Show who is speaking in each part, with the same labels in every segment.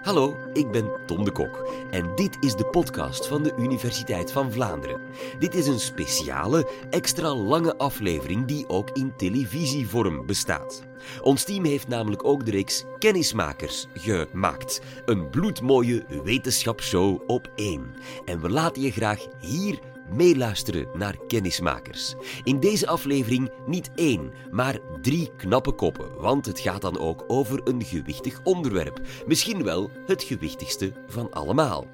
Speaker 1: Hallo, ik ben Tom de Kok en dit is de podcast van de Universiteit van Vlaanderen. Dit is een speciale, extra lange aflevering die ook in televisievorm bestaat. Ons team heeft namelijk ook de reeks Kennismakers gemaakt. Een bloedmooie wetenschapsshow op één. En we laten je graag hier meeluisteren naar kennismakers. In deze aflevering niet één, maar drie knappe koppen, want het gaat dan ook over een gewichtig onderwerp. Misschien wel het gewichtigste van allemaal.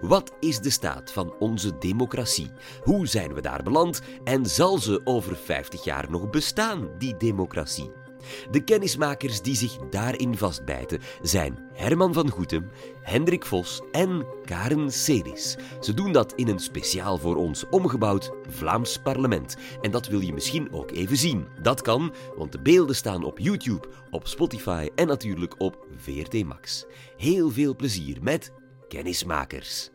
Speaker 1: Wat is de staat van onze democratie? Hoe zijn we daar beland? En zal ze over 50 jaar nog bestaan, die democratie? De kennismakers die zich daarin vastbijten zijn Herman van Goetem, Hendrik Vos en Karen Sedis. Ze doen dat in een speciaal voor ons omgebouwd Vlaams parlement. En dat wil je misschien ook even zien. Dat kan, want de beelden staan op YouTube, op Spotify en natuurlijk op VRT Max. Heel veel plezier met Kennismakers.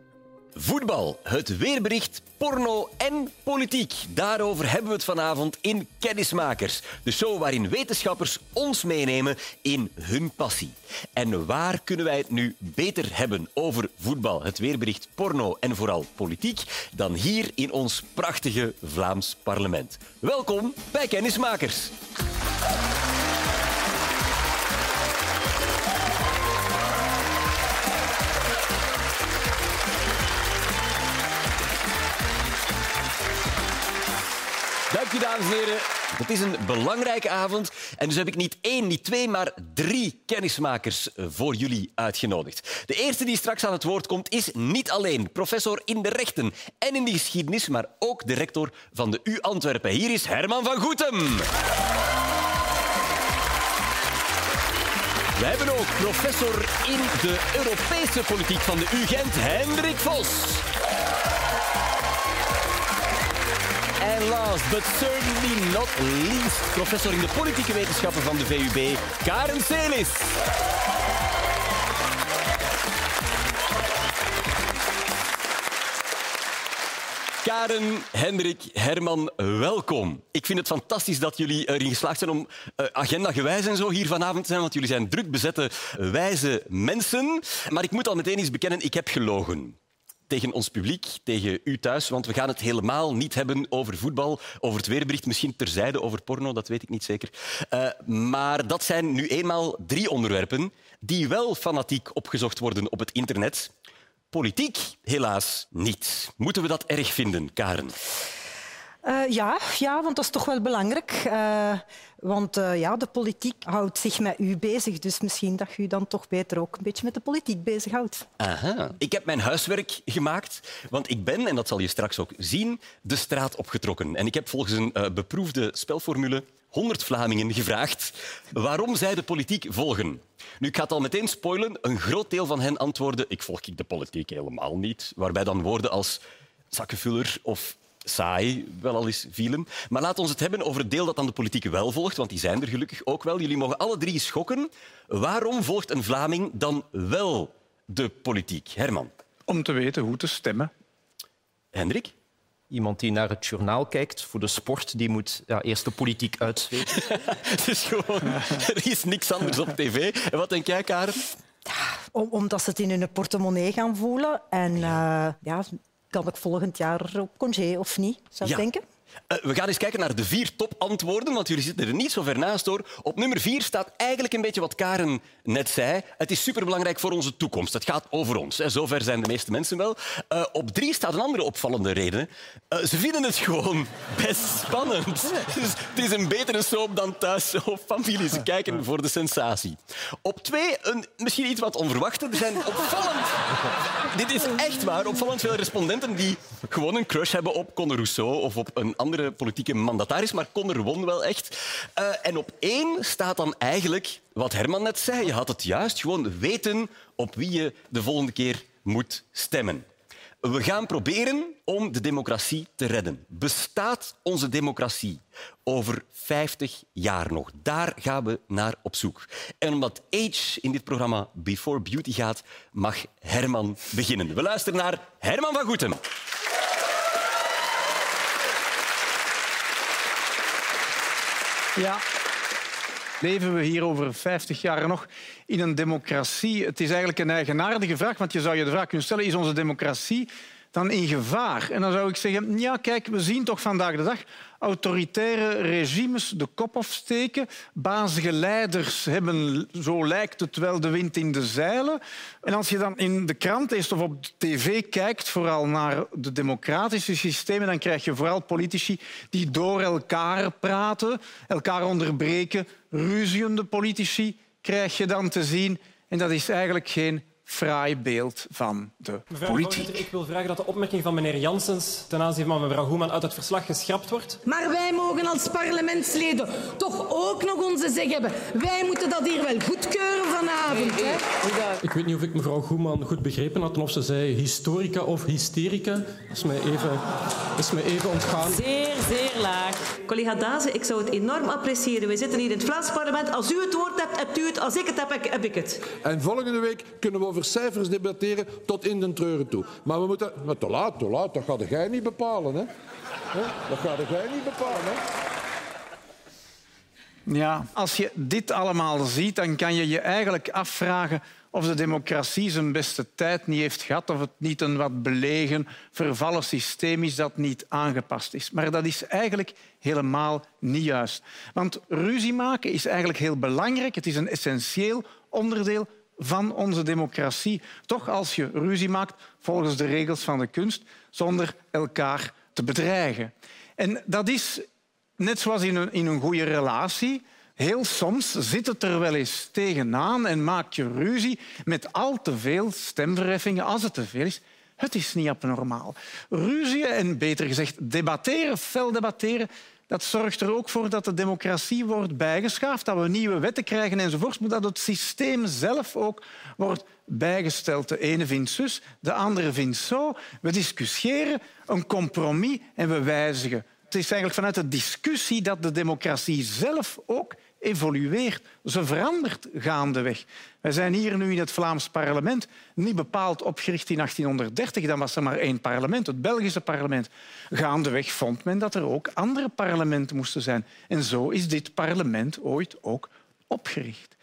Speaker 1: Voetbal, het weerbericht, porno en politiek. Daarover hebben we het vanavond in Kennismakers. De show waarin wetenschappers ons meenemen in hun passie. En waar kunnen wij het nu beter hebben over voetbal, het weerbericht, porno en vooral politiek dan hier in ons prachtige Vlaams parlement. Welkom bij Kennismakers. Dank dames en heren. Het is een belangrijke avond. En dus heb ik niet één, niet twee, maar drie kennismakers voor jullie uitgenodigd. De eerste die straks aan het woord komt is niet alleen professor in de rechten en in de geschiedenis, maar ook de rector van de U Antwerpen. Hier is Herman van Goetem. We hebben ook professor in de Europese politiek van de U Gent, Hendrik Vos. En last but certainly not least, professor in de politieke wetenschappen van de VUB, Karen Selis. Karen, Hendrik, Herman, welkom. Ik vind het fantastisch dat jullie erin geslaagd zijn om uh, agendagewijs en zo hier vanavond te zijn, want jullie zijn druk bezette, wijze mensen. Maar ik moet al meteen iets bekennen, ik heb gelogen tegen ons publiek, tegen u thuis, want we gaan het helemaal niet hebben over voetbal, over het weerbericht, misschien terzijde over porno, dat weet ik niet zeker. Uh, maar dat zijn nu eenmaal drie onderwerpen die wel fanatiek opgezocht worden op het internet. Politiek helaas niet. Moeten we dat erg vinden, Karen?
Speaker 2: Uh, ja, ja, want dat is toch wel belangrijk. Uh, want uh, ja, de politiek houdt zich met u bezig. Dus misschien dat u dan toch beter ook een beetje met de politiek bezighoudt.
Speaker 1: Aha. Ik heb mijn huiswerk gemaakt. Want ik ben, en dat zal je straks ook zien, de straat opgetrokken. En ik heb volgens een beproefde spelformule 100 Vlamingen gevraagd waarom zij de politiek volgen. Nu, ik ga het al meteen spoilen. Een groot deel van hen antwoordde ik volg ik de politiek helemaal niet. Waarbij dan woorden als zakkenvuller of saai wel al eens vielen. Maar laten we het hebben over het deel dat dan de politiek wel volgt, want die zijn er gelukkig ook wel. Jullie mogen alle drie schokken. Waarom volgt een Vlaming dan wel de politiek? Herman.
Speaker 3: Om te weten hoe te stemmen.
Speaker 1: Hendrik?
Speaker 4: Iemand die naar het journaal kijkt voor de sport, die moet ja, eerst de politiek uitzweten.
Speaker 1: het is gewoon, er is niks anders op tv. En wat denk jij, Karen?
Speaker 2: Om, omdat ze het in hun portemonnee gaan voelen. En uh, ja, kan ik volgend jaar op congé of niet, zou ik ja. denken.
Speaker 1: Uh, we gaan eens kijken naar de vier topantwoorden, want jullie zitten er niet zo ver naast hoor. Op nummer vier staat eigenlijk een beetje wat Karen net zei. Het is superbelangrijk voor onze toekomst. Het gaat over ons. Hè. Zover zijn de meeste mensen wel. Uh, op drie staat een andere opvallende reden. Uh, ze vinden het gewoon best spannend. Dus het is een betere soap dan thuis of familie. Ze kijken voor de sensatie. Op twee, een, misschien iets wat onverwacht. Er zijn opvallend... Dit is echt waar. Opvallend veel respondenten die gewoon een crush hebben op Conor Rousseau of op een andere politieke mandataris, maar Conor won wel echt. Uh, en op één staat dan eigenlijk wat Herman net zei. Je had het juist, gewoon weten op wie je de volgende keer moet stemmen. We gaan proberen om de democratie te redden. Bestaat onze democratie over 50 jaar nog? Daar gaan we naar op zoek. En omdat Age in dit programma Before Beauty gaat, mag Herman beginnen. We luisteren naar Herman van Goetem.
Speaker 3: Ja. Leven we hier over 50 jaar nog in een democratie? Het is eigenlijk een eigenaardige vraag, want je zou je de vraag kunnen stellen, is onze democratie dan in gevaar? En dan zou ik zeggen, ja, kijk, we zien toch vandaag de dag autoritaire regimes de kop afsteken. Bazige leiders hebben, zo lijkt het wel, de wind in de zeilen. En als je dan in de krant leest of op tv kijkt, vooral naar de democratische systemen, dan krijg je vooral politici die door elkaar praten, elkaar onderbreken. Ruziende politici krijg je dan te zien. En dat is eigenlijk geen fraai beeld van de
Speaker 5: Mevrouw
Speaker 3: politiek.
Speaker 5: Ik wil vragen dat de opmerking van meneer Janssens ten aanzien van mevrouw Hoeman uit het verslag geschrapt wordt.
Speaker 6: Maar wij mogen als parlementsleden toch ook nog onze zeg hebben. Wij moeten dat hier wel goedkeuren vanavond. Hè?
Speaker 5: Ik weet niet of ik mevrouw Goeman goed begrepen had of ze zei historica of hysterica. Dat is mij even, is mij even ontgaan.
Speaker 7: Zeer, zeer laag.
Speaker 8: Collega Dazen, ik zou het enorm appreciëren. We zitten hier in het Vlaams parlement. Als u het woord hebt, hebt u het. Als ik het heb, heb ik het.
Speaker 9: En volgende week kunnen we over cijfers debatteren tot in den treuren toe. Maar we moeten... Maar te laat, te laat. Dat gaat jij niet bepalen, hè? Dat gaat jij niet bepalen?
Speaker 3: Ja, als je dit allemaal ziet, dan kan je je eigenlijk afvragen of de democratie zijn beste tijd niet heeft gehad, of het niet een wat belegen, vervallen systeem is dat niet aangepast is. Maar dat is eigenlijk helemaal niet juist. Want ruzie maken is eigenlijk heel belangrijk. Het is een essentieel onderdeel van onze democratie. Toch als je ruzie maakt volgens de regels van de kunst, zonder elkaar te bedreigen. En dat is net zoals in een, in een goede relatie. Heel soms zit het er wel eens tegenaan en maak je ruzie met al te veel stemverheffingen. Als het te veel is, het is niet abnormaal. Ruzie en beter gezegd debatteren, fel debatteren, dat zorgt er ook voor dat de democratie wordt bijgeschaafd, dat we nieuwe wetten krijgen enzovoort, maar dat het systeem zelf ook wordt bijgesteld. De ene vindt zus, de andere vindt zo. We discussiëren een compromis en we wijzigen. Het is eigenlijk vanuit de discussie dat de democratie zelf ook evolueert. Ze verandert gaandeweg. Wij zijn hier nu in het Vlaams parlement niet bepaald opgericht in 1830. Dan was er maar één parlement, het Belgische parlement. Gaandeweg vond men dat er ook andere parlementen moesten zijn. En zo is dit parlement ooit ook opgericht.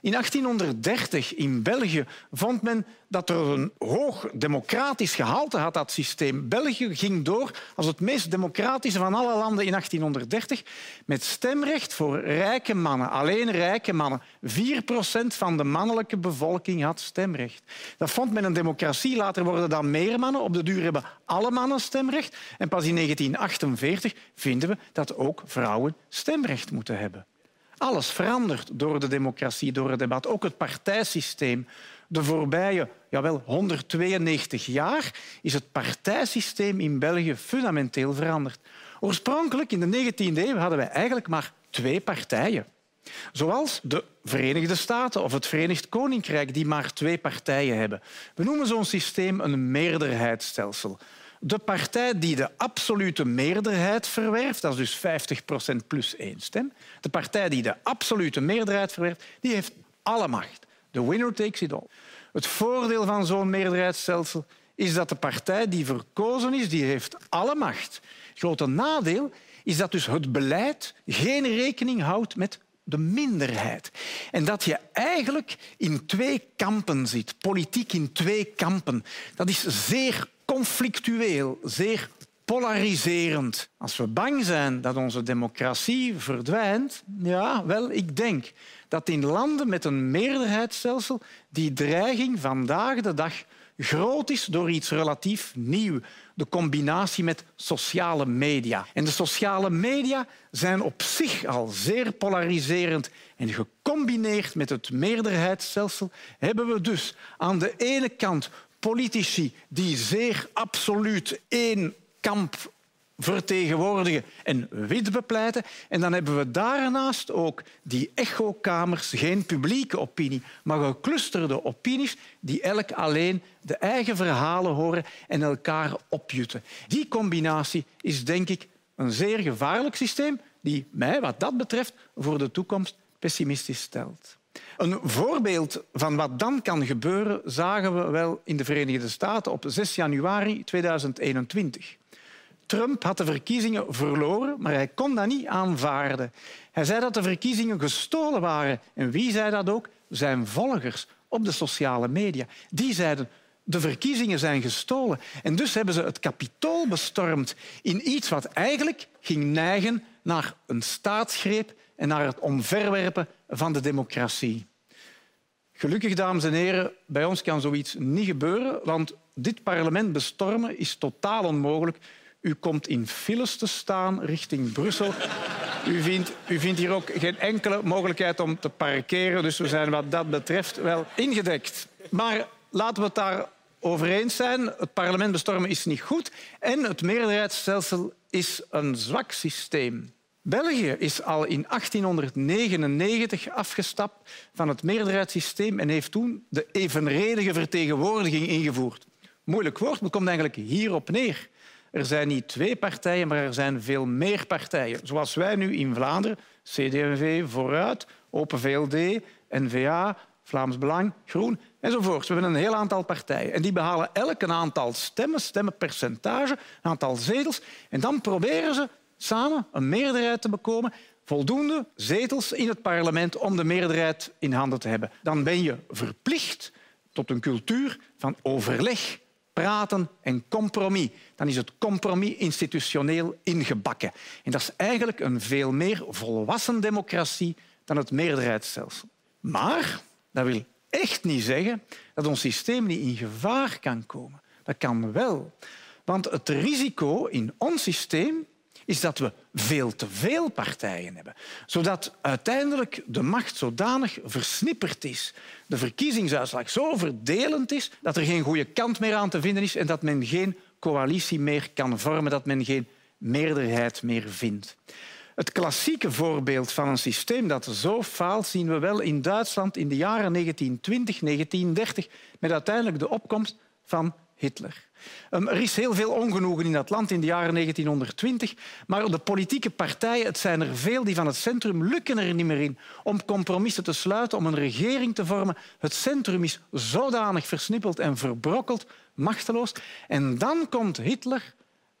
Speaker 3: In 1830 in België vond men dat er een hoog democratisch gehalte had, dat systeem. België ging door als het meest democratische van alle landen in 1830 met stemrecht voor rijke mannen. Alleen rijke mannen. 4 procent van de mannelijke bevolking had stemrecht. Dat vond men een democratie. Later worden dan meer mannen. Op de duur hebben alle mannen stemrecht. En pas in 1948 vinden we dat ook vrouwen stemrecht moeten hebben. Alles verandert door de democratie, door het debat. Ook het partijsysteem. De voorbije jawel, 192 jaar is het partijsysteem in België fundamenteel veranderd. Oorspronkelijk, in de 19e eeuw, hadden wij eigenlijk maar twee partijen. Zoals de Verenigde Staten of het Verenigd Koninkrijk, die maar twee partijen hebben. We noemen zo'n systeem een meerderheidsstelsel. De partij die de absolute meerderheid verwerft, dat is dus 50 procent plus één stem. De partij die de absolute meerderheid verwerft, die heeft alle macht. The winner takes it all. Het voordeel van zo'n meerderheidsstelsel is dat de partij die verkozen is, die heeft alle macht. Het grote nadeel is dat dus het beleid geen rekening houdt met de minderheid. En dat je eigenlijk in twee kampen zit, politiek in twee kampen. Dat is zeer conflictueel, zeer polariserend. Als we bang zijn dat onze democratie verdwijnt, ja, wel, ik denk dat in landen met een meerderheidsstelsel die dreiging vandaag de dag groot is door iets relatief nieuw. De combinatie met sociale media. En de sociale media zijn op zich al zeer polariserend. En gecombineerd met het meerderheidsstelsel hebben we dus aan de ene kant politici die zeer absoluut één kamp vertegenwoordigen en wit bepleiten. En dan hebben we daarnaast ook die echokamers, geen publieke opinie, maar geclusterde opinies die elk alleen de eigen verhalen horen en elkaar opjutten. Die combinatie is denk ik een zeer gevaarlijk systeem die mij wat dat betreft voor de toekomst pessimistisch stelt. Een voorbeeld van wat dan kan gebeuren zagen we wel in de Verenigde Staten op 6 januari 2021. Trump had de verkiezingen verloren, maar hij kon dat niet aanvaarden. Hij zei dat de verkiezingen gestolen waren. En wie zei dat ook? Zijn volgers op de sociale media. Die zeiden de verkiezingen zijn gestolen. En dus hebben ze het kapitool bestormd in iets wat eigenlijk ging neigen naar een staatsgreep en naar het omverwerpen van de democratie. Gelukkig, dames en heren, bij ons kan zoiets niet gebeuren, want dit parlement bestormen is totaal onmogelijk. U komt in files te staan richting Brussel. U vindt, u vindt hier ook geen enkele mogelijkheid om te parkeren, dus we zijn wat dat betreft wel ingedekt. Maar laten we het daar over eens zijn. Het parlement bestormen is niet goed en het meerderheidsstelsel is een zwak systeem. België is al in 1899 afgestapt van het meerderheidssysteem en heeft toen de evenredige vertegenwoordiging ingevoerd. Moeilijk woord, maar komt eigenlijk hierop neer. Er zijn niet twee partijen, maar er zijn veel meer partijen. Zoals wij nu in Vlaanderen, CD&V, Vooruit, Open VLD, N-VA, Vlaams Belang, Groen enzovoort. We hebben een heel aantal partijen. En die behalen elk een aantal stemmen, stemmenpercentage, een aantal zetels. En dan proberen ze samen een meerderheid te bekomen, voldoende zetels in het parlement om de meerderheid in handen te hebben. Dan ben je verplicht tot een cultuur van overleg, praten en compromis. Dan is het compromis institutioneel ingebakken. En dat is eigenlijk een veel meer volwassen democratie dan het meerderheidsstelsel. Maar dat wil echt niet zeggen dat ons systeem niet in gevaar kan komen. Dat kan wel. Want het risico in ons systeem is dat we veel te veel partijen hebben. Zodat uiteindelijk de macht zodanig versnipperd is, de verkiezingsuitslag zo verdelend is, dat er geen goede kant meer aan te vinden is en dat men geen coalitie meer kan vormen, dat men geen meerderheid meer vindt. Het klassieke voorbeeld van een systeem dat zo faalt zien we wel in Duitsland in de jaren 1920, 1930, met uiteindelijk de opkomst van Hitler. Ehm, er is heel veel ongenoegen in dat land in de jaren 1920, maar de politieke partijen, het zijn er veel die van het centrum, lukken er niet meer in om compromissen te sluiten, om een regering te vormen. Het centrum is zodanig versnippeld en verbrokkeld, machteloos. En dan komt Hitler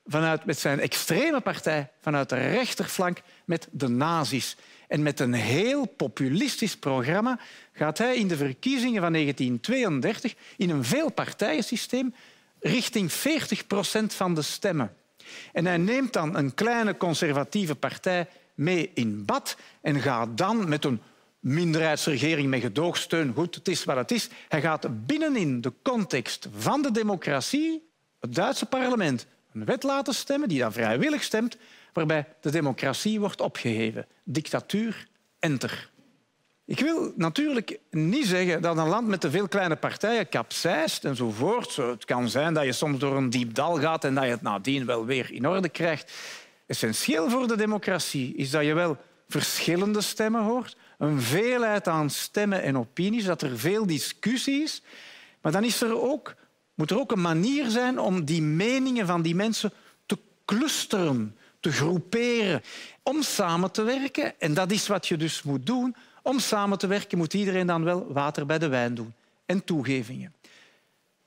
Speaker 3: vanuit, met zijn extreme partij vanuit de rechterflank met de nazi's. En met een heel populistisch programma gaat hij in de verkiezingen van 1932 in een veelpartijensysteem richting 40 procent van de stemmen. En hij neemt dan een kleine conservatieve partij mee in bad en gaat dan met een minderheidsregering met gedoogsteun, goed, het is wat het is, hij gaat binnenin de context van de democratie, het Duitse parlement, een wet laten stemmen die dan vrijwillig stemt, waarbij de democratie wordt opgeheven. Dictatuur, enter. Ik wil natuurlijk niet zeggen dat een land met te veel kleine partijen kapseist enzovoort. Het kan zijn dat je soms door een diep dal gaat en dat je het nadien wel weer in orde krijgt. Essentieel voor de democratie is dat je wel verschillende stemmen hoort, een veelheid aan stemmen en opinies, dat er veel discussie is. Maar dan is er ook, moet er ook een manier zijn om die meningen van die mensen te clusteren, te groeperen, om samen te werken. En dat is wat je dus moet doen om samen te werken moet iedereen dan wel water bij de wijn doen en toegevingen.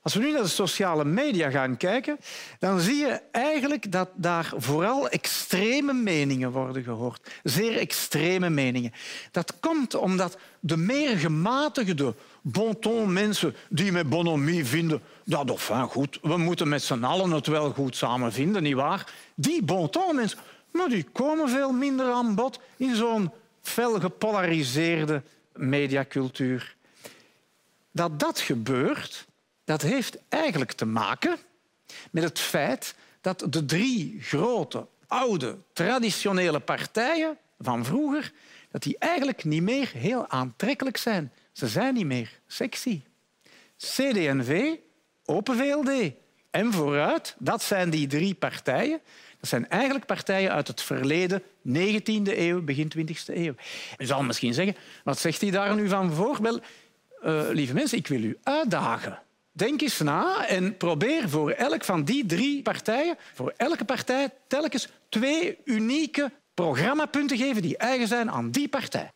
Speaker 3: Als we nu naar de sociale media gaan kijken, dan zie je eigenlijk dat daar vooral extreme meningen worden gehoord. Zeer extreme meningen. Dat komt omdat de meer gematigde bon mensen die met bonhomie vinden dat enfin, goed, we moeten met z'n allen het wel goed samen vinden, nietwaar? Die bon mensen maar die komen veel minder aan bod in zo'n fel gepolariseerde mediacultuur. Dat dat gebeurt, dat heeft eigenlijk te maken met het feit dat de drie grote, oude, traditionele partijen van vroeger dat die eigenlijk niet meer heel aantrekkelijk zijn. Ze zijn niet meer sexy. CD&V, Open VLD en Vooruit, dat zijn die drie partijen dat zijn eigenlijk partijen uit het verleden, 19e eeuw, begin 20e eeuw. U zal misschien zeggen, wat zegt hij daar nu van voor? Uh, lieve mensen, ik wil u uitdagen. Denk eens na en probeer voor elk van die drie partijen, voor elke partij telkens twee unieke programmapunten geven die eigen zijn aan die partij.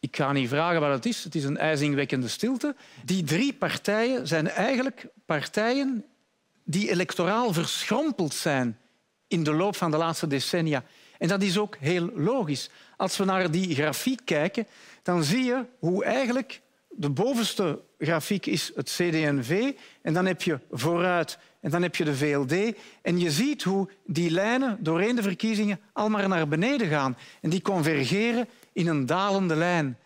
Speaker 3: Ik ga niet vragen wat het is. Het is een ijzingwekkende stilte. Die drie partijen zijn eigenlijk partijen die electoraal verschrompeld zijn in de loop van de laatste decennia. En dat is ook heel logisch. Als we naar die grafiek kijken, dan zie je hoe eigenlijk de bovenste grafiek is het CD&V en dan heb je vooruit en dan heb je de VLD. En je ziet hoe die lijnen doorheen de verkiezingen allemaal naar beneden gaan. En die convergeren in een dalende lijn.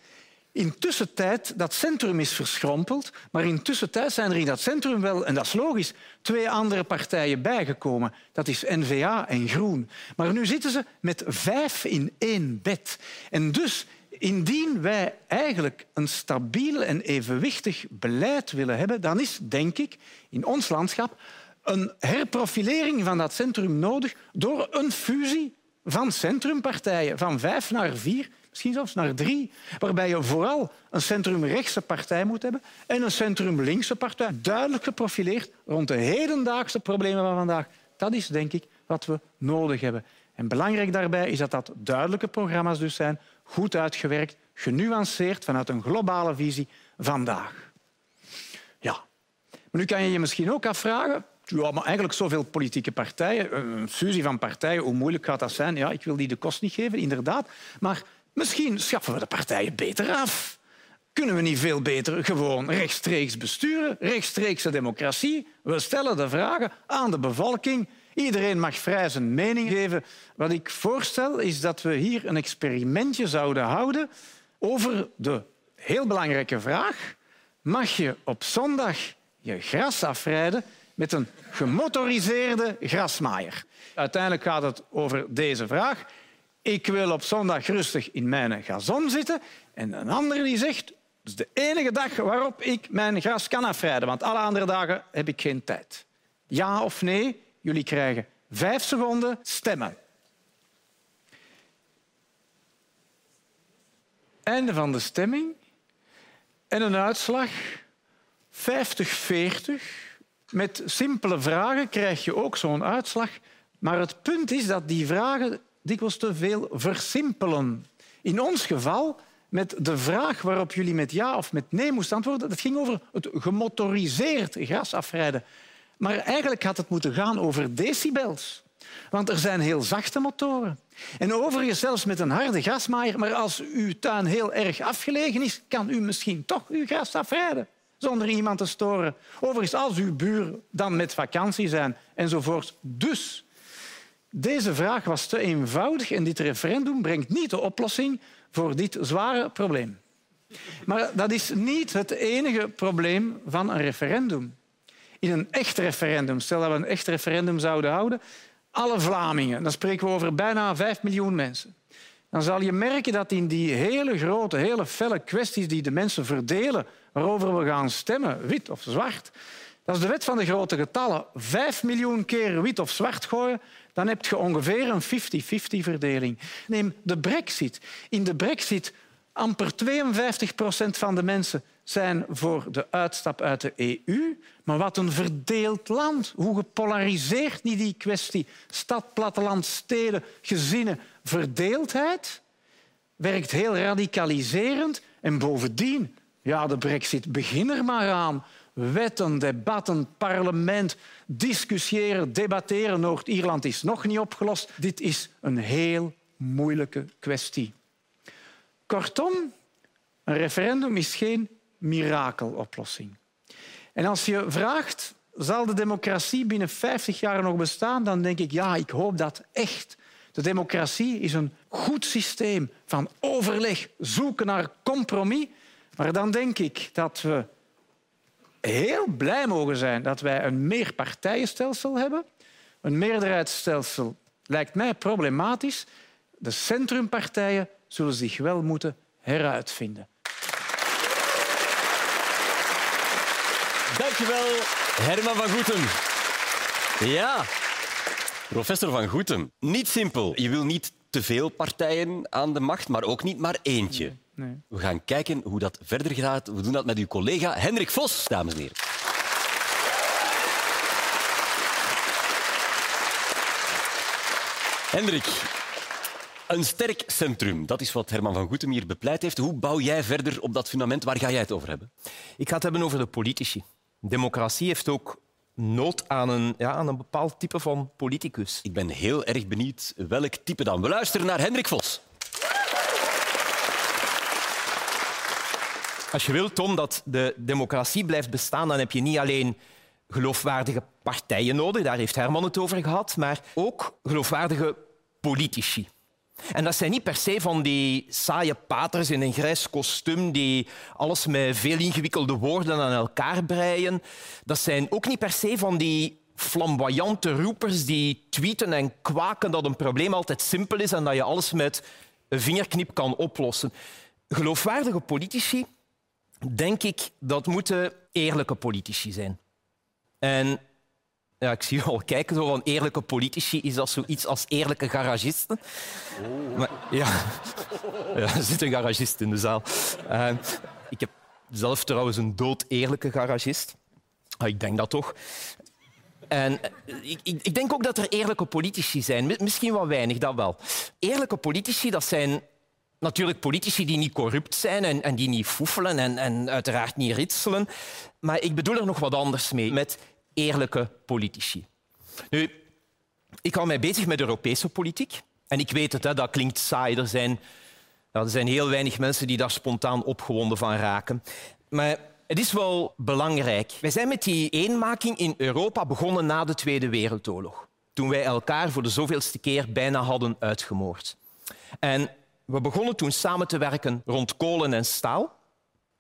Speaker 3: Intussen tijd, dat centrum is verschrompeld, maar intussen tijd zijn er in dat centrum wel, en dat is logisch, twee andere partijen bijgekomen. Dat is N-VA en Groen. Maar nu zitten ze met vijf in één bed. En dus Indien wij eigenlijk een stabiel en evenwichtig beleid willen hebben, dan is, denk ik, in ons landschap een herprofilering van dat centrum nodig door een fusie van centrumpartijen, van vijf naar vier, misschien zelfs naar drie, waarbij je vooral een centrumrechtse partij moet hebben en een centrumlinkse partij, duidelijk geprofileerd rond de hedendaagse problemen van vandaag. Dat is, denk ik, wat we nodig hebben. En belangrijk daarbij is dat dat duidelijke programma's dus zijn, goed uitgewerkt, genuanceerd vanuit een globale visie vandaag. Ja. Maar nu kan je je misschien ook afvragen, ja, maar eigenlijk zoveel politieke partijen, een fusie van partijen, hoe moeilijk gaat dat zijn? Ja, ik wil die de kost niet geven, inderdaad. Maar misschien schaffen we de partijen beter af. Kunnen we niet veel beter gewoon rechtstreeks besturen, rechtstreekse democratie? We stellen de vragen aan de bevolking Iedereen mag vrij zijn mening geven. Wat ik voorstel is dat we hier een experimentje zouden houden over de heel belangrijke vraag mag je op zondag je gras afrijden met een gemotoriseerde grasmaaier? Uiteindelijk gaat het over deze vraag. Ik wil op zondag rustig in mijn gazon zitten. En een ander die zegt, het is de enige dag waarop ik mijn gras kan afrijden, want alle andere dagen heb ik geen tijd. Ja of nee? Jullie krijgen vijf seconden stemmen. Einde van de stemming. En een uitslag 50-40. Met simpele vragen krijg je ook zo'n uitslag. Maar het punt is dat die vragen dikwijls te veel versimpelen. In ons geval met de vraag waarop jullie met ja of met nee moesten antwoorden. Dat ging over het gemotoriseerd gras afrijden. Maar eigenlijk had het moeten gaan over decibels. Want er zijn heel zachte motoren. En overigens zelfs met een harde grasmaaier. Maar als uw tuin heel erg afgelegen is, kan u misschien toch uw gras afrijden. Zonder iemand te storen. Overigens, als uw buur dan met vakantie zijn enzovoort. Dus deze vraag was te eenvoudig en dit referendum brengt niet de oplossing voor dit zware probleem. Maar dat is niet het enige probleem van een referendum in een echt referendum, stel dat we een echt referendum zouden houden, alle Vlamingen, dan spreken we over bijna vijf miljoen mensen, dan zal je merken dat in die hele grote, hele felle kwesties die de mensen verdelen, waarover we gaan stemmen, wit of zwart, dat is de wet van de grote getallen. Vijf miljoen keer wit of zwart gooien, dan heb je ongeveer een 50-50 verdeling. Neem de brexit. In de brexit amper 52 procent van de mensen zijn voor de uitstap uit de EU. Maar wat een verdeeld land. Hoe gepolariseerd niet die kwestie. Stad, platteland, steden, gezinnen. Verdeeldheid werkt heel radicaliserend. En bovendien, ja, de brexit, begin er maar aan. Wetten, debatten, parlement, discussiëren, debatteren. Noord-Ierland is nog niet opgelost. Dit is een heel moeilijke kwestie. Kortom, een referendum is geen mirakeloplossing. En als je vraagt, zal de democratie binnen 50 jaar nog bestaan? Dan denk ik, ja, ik hoop dat echt. De democratie is een goed systeem van overleg, zoeken naar compromis. Maar dan denk ik dat we heel blij mogen zijn dat wij een meerpartijenstelsel hebben. Een meerderheidsstelsel lijkt mij problematisch. De centrumpartijen zullen zich wel moeten heruitvinden.
Speaker 1: Dankjewel, Herman van Goetem. Ja, professor van Goetem. Niet simpel. Je wil niet te veel partijen aan de macht, maar ook niet maar eentje.
Speaker 3: Nee.
Speaker 1: We gaan kijken hoe dat verder gaat. We doen dat met uw collega Hendrik Vos, dames en heren. Hendrik, een sterk centrum, dat is wat Herman van Goetem hier bepleit heeft. Hoe bouw jij verder op dat fundament? Waar ga jij het over hebben?
Speaker 4: Ik ga het hebben over de politici. Democratie heeft ook nood aan een, ja, aan een bepaald type van politicus.
Speaker 1: Ik ben heel erg benieuwd welk type dan. We luisteren naar Hendrik Vos.
Speaker 4: Als je wilt, Tom, dat de democratie blijft bestaan, dan heb je niet alleen geloofwaardige partijen nodig, daar heeft Herman het over gehad, maar ook geloofwaardige politici. En dat zijn niet per se van die saaie paters in een grijs kostuum die alles met veel ingewikkelde woorden aan elkaar breien. Dat zijn ook niet per se van die flamboyante roepers die tweeten en kwaken dat een probleem altijd simpel is en dat je alles met een vingerknip kan oplossen. Geloofwaardige politici, denk ik, dat moeten eerlijke politici zijn. En ja, ik zie je al kijken, zo van eerlijke politici, is dat zoiets als eerlijke garagisten? Maar, ja. ja, er zit een garagist in de zaal. Uh, ik heb zelf trouwens een dood eerlijke garagist. Ah, ik denk dat toch. En eh, ik, ik, denk ook dat er eerlijke politici zijn. Misschien wat weinig, dat wel. Eerlijke politici, dat zijn natuurlijk politici die niet corrupt zijn en, en die niet foefelen en, en uiteraard niet ritselen. Maar ik bedoel er nog wat anders mee. Met eerlijke politici. Nu, ik hou mij bezig met Europese politiek. En ik weet het, hè, dat klinkt saai. Er zijn, er zijn heel weinig mensen die daar spontaan opgewonden van raken. Maar het is wel belangrijk. Wij zijn met die eenmaking in Europa begonnen na de Tweede Wereldoorlog. Toen wij elkaar voor de zoveelste keer bijna hadden uitgemoord. En we begonnen toen samen te werken rond kolen en staal.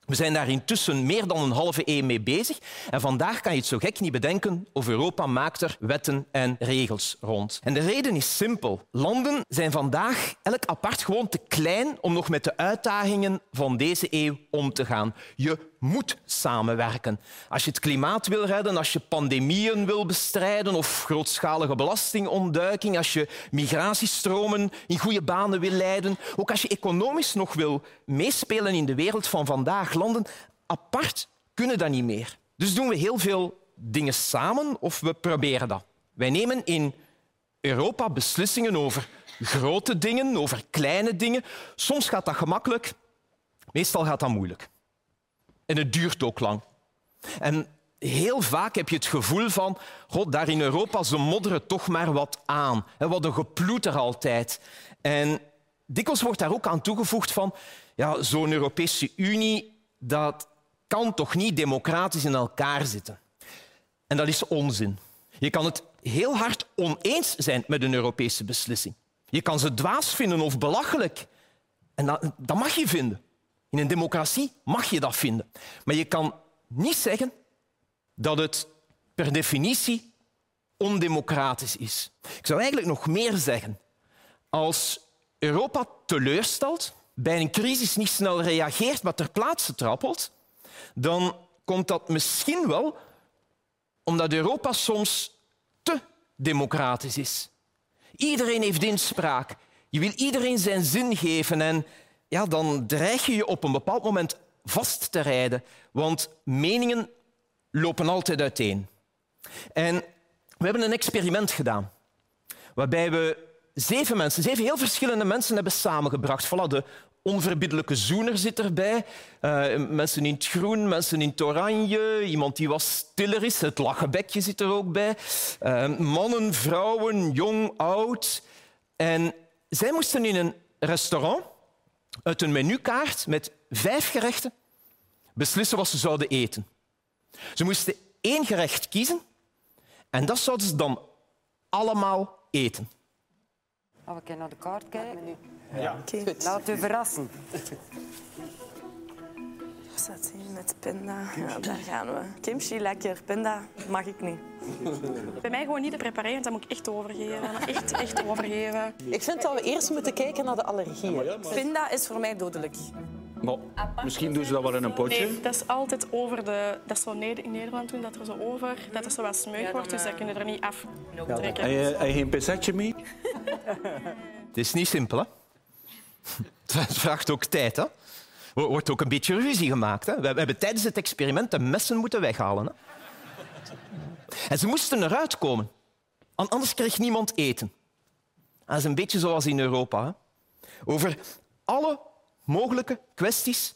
Speaker 4: We zijn daar intussen meer dan een halve eeuw mee bezig. En vandaag kan je het zo gek niet bedenken of Europa maakt er wetten en regels rond. En de reden is simpel. Landen zijn vandaag elk apart gewoon te klein om nog met de uitdagingen van deze eeuw om te gaan. Je moet samenwerken. Als je het klimaat wil redden, als je pandemieën wil bestrijden of grootschalige belastingontduiking, als je migratiestromen in goede banen wil leiden, ook als je economisch nog wil meespelen in de wereld van vandaag. Landen apart kunnen dat niet meer. Dus doen we heel veel dingen samen of we proberen dat. Wij nemen in Europa beslissingen over grote dingen, over kleine dingen. Soms gaat dat gemakkelijk, meestal gaat dat moeilijk. En het duurt ook lang. En heel vaak heb je het gevoel van, god, daar in Europa, ze modderen toch maar wat aan. Wat een geploeter altijd. En dikwijls wordt daar ook aan toegevoegd van, ja, zo'n Europese Unie, dat kan toch niet democratisch in elkaar zitten. En dat is onzin. Je kan het heel hard oneens zijn met een Europese beslissing. Je kan ze dwaas vinden of belachelijk. En dat mag je vinden. In een democratie mag je dat vinden. Maar je kan niet zeggen dat het per definitie ondemocratisch is. Ik zou eigenlijk nog meer zeggen. Als Europa teleurstelt, bij een crisis niet snel reageert, maar ter plaatse trappelt, dan komt dat misschien wel omdat Europa soms te democratisch is. Iedereen heeft inspraak. Je wil iedereen zijn zin geven en ja, dan dreig je je op een bepaald moment vast te rijden. Want meningen lopen altijd uiteen. En we hebben een experiment gedaan waarbij we zeven mensen, zeven heel verschillende mensen hebben samengebracht. Voilà, de onverbiddelijke zoener zit erbij. Uh, mensen in het groen, mensen in het oranje. Iemand die wat stiller is. Het lachenbekje zit er ook bij. Uh, mannen, vrouwen, jong, oud. En zij moesten in een restaurant uit een menukaart met vijf gerechten beslissen wat ze zouden eten. Ze moesten één gerecht kiezen en dat zouden ze dan allemaal eten.
Speaker 10: Oh, we kunnen naar de kaart kijken. Ja. Okay. Laat u verrassen.
Speaker 11: Zet zien met pinda. Ja, daar gaan we. Kimchi, lekker. Pinda mag ik niet.
Speaker 12: Bij mij gewoon niet te prepareren, want dat moet ik echt overgeven. Echt, echt overgeven.
Speaker 13: Ik vind dat we eerst moeten kijken naar de allergieën.
Speaker 11: Pinda is voor mij dodelijk.
Speaker 14: Maar misschien doen ze dat wel in een potje.
Speaker 12: Nee, dat is altijd over de... Dat is zo in Nederland doen, dat er zo over... Dat er zo wat smeug wordt, dus dat kun je er niet af trekken.
Speaker 14: Je, heb je geen pincetje mee?
Speaker 4: Het is niet simpel, hè? Het vraagt ook tijd, hè? Wordt ook een beetje ruzie gemaakt. Hè? We hebben tijdens het experiment de messen moeten weghalen. Hè? En ze moesten eruit komen. Anders kreeg niemand eten. Dat is een beetje zoals in Europa. Over alle mogelijke kwesties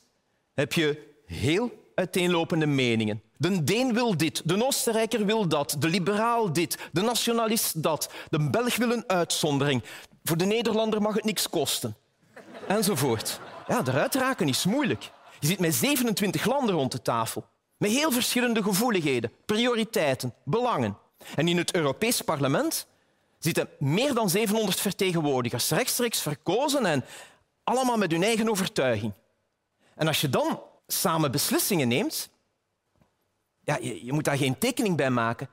Speaker 4: heb je heel uiteenlopende meningen. De Deen wil dit, de Oostenrijker wil dat, de liberaal dit, de nationalist dat, de Belg wil een uitzondering. Voor de Nederlander mag het niks kosten. Enzovoort. Ja, eruit raken is moeilijk. Je zit met 27 landen rond de tafel. Met heel verschillende gevoeligheden, prioriteiten, belangen. En in het Europees Parlement zitten meer dan 700 vertegenwoordigers, rechtstreeks verkozen en allemaal met hun eigen overtuiging. En als je dan samen beslissingen neemt, ja, je, je moet daar geen tekening bij maken.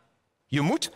Speaker 4: Je moet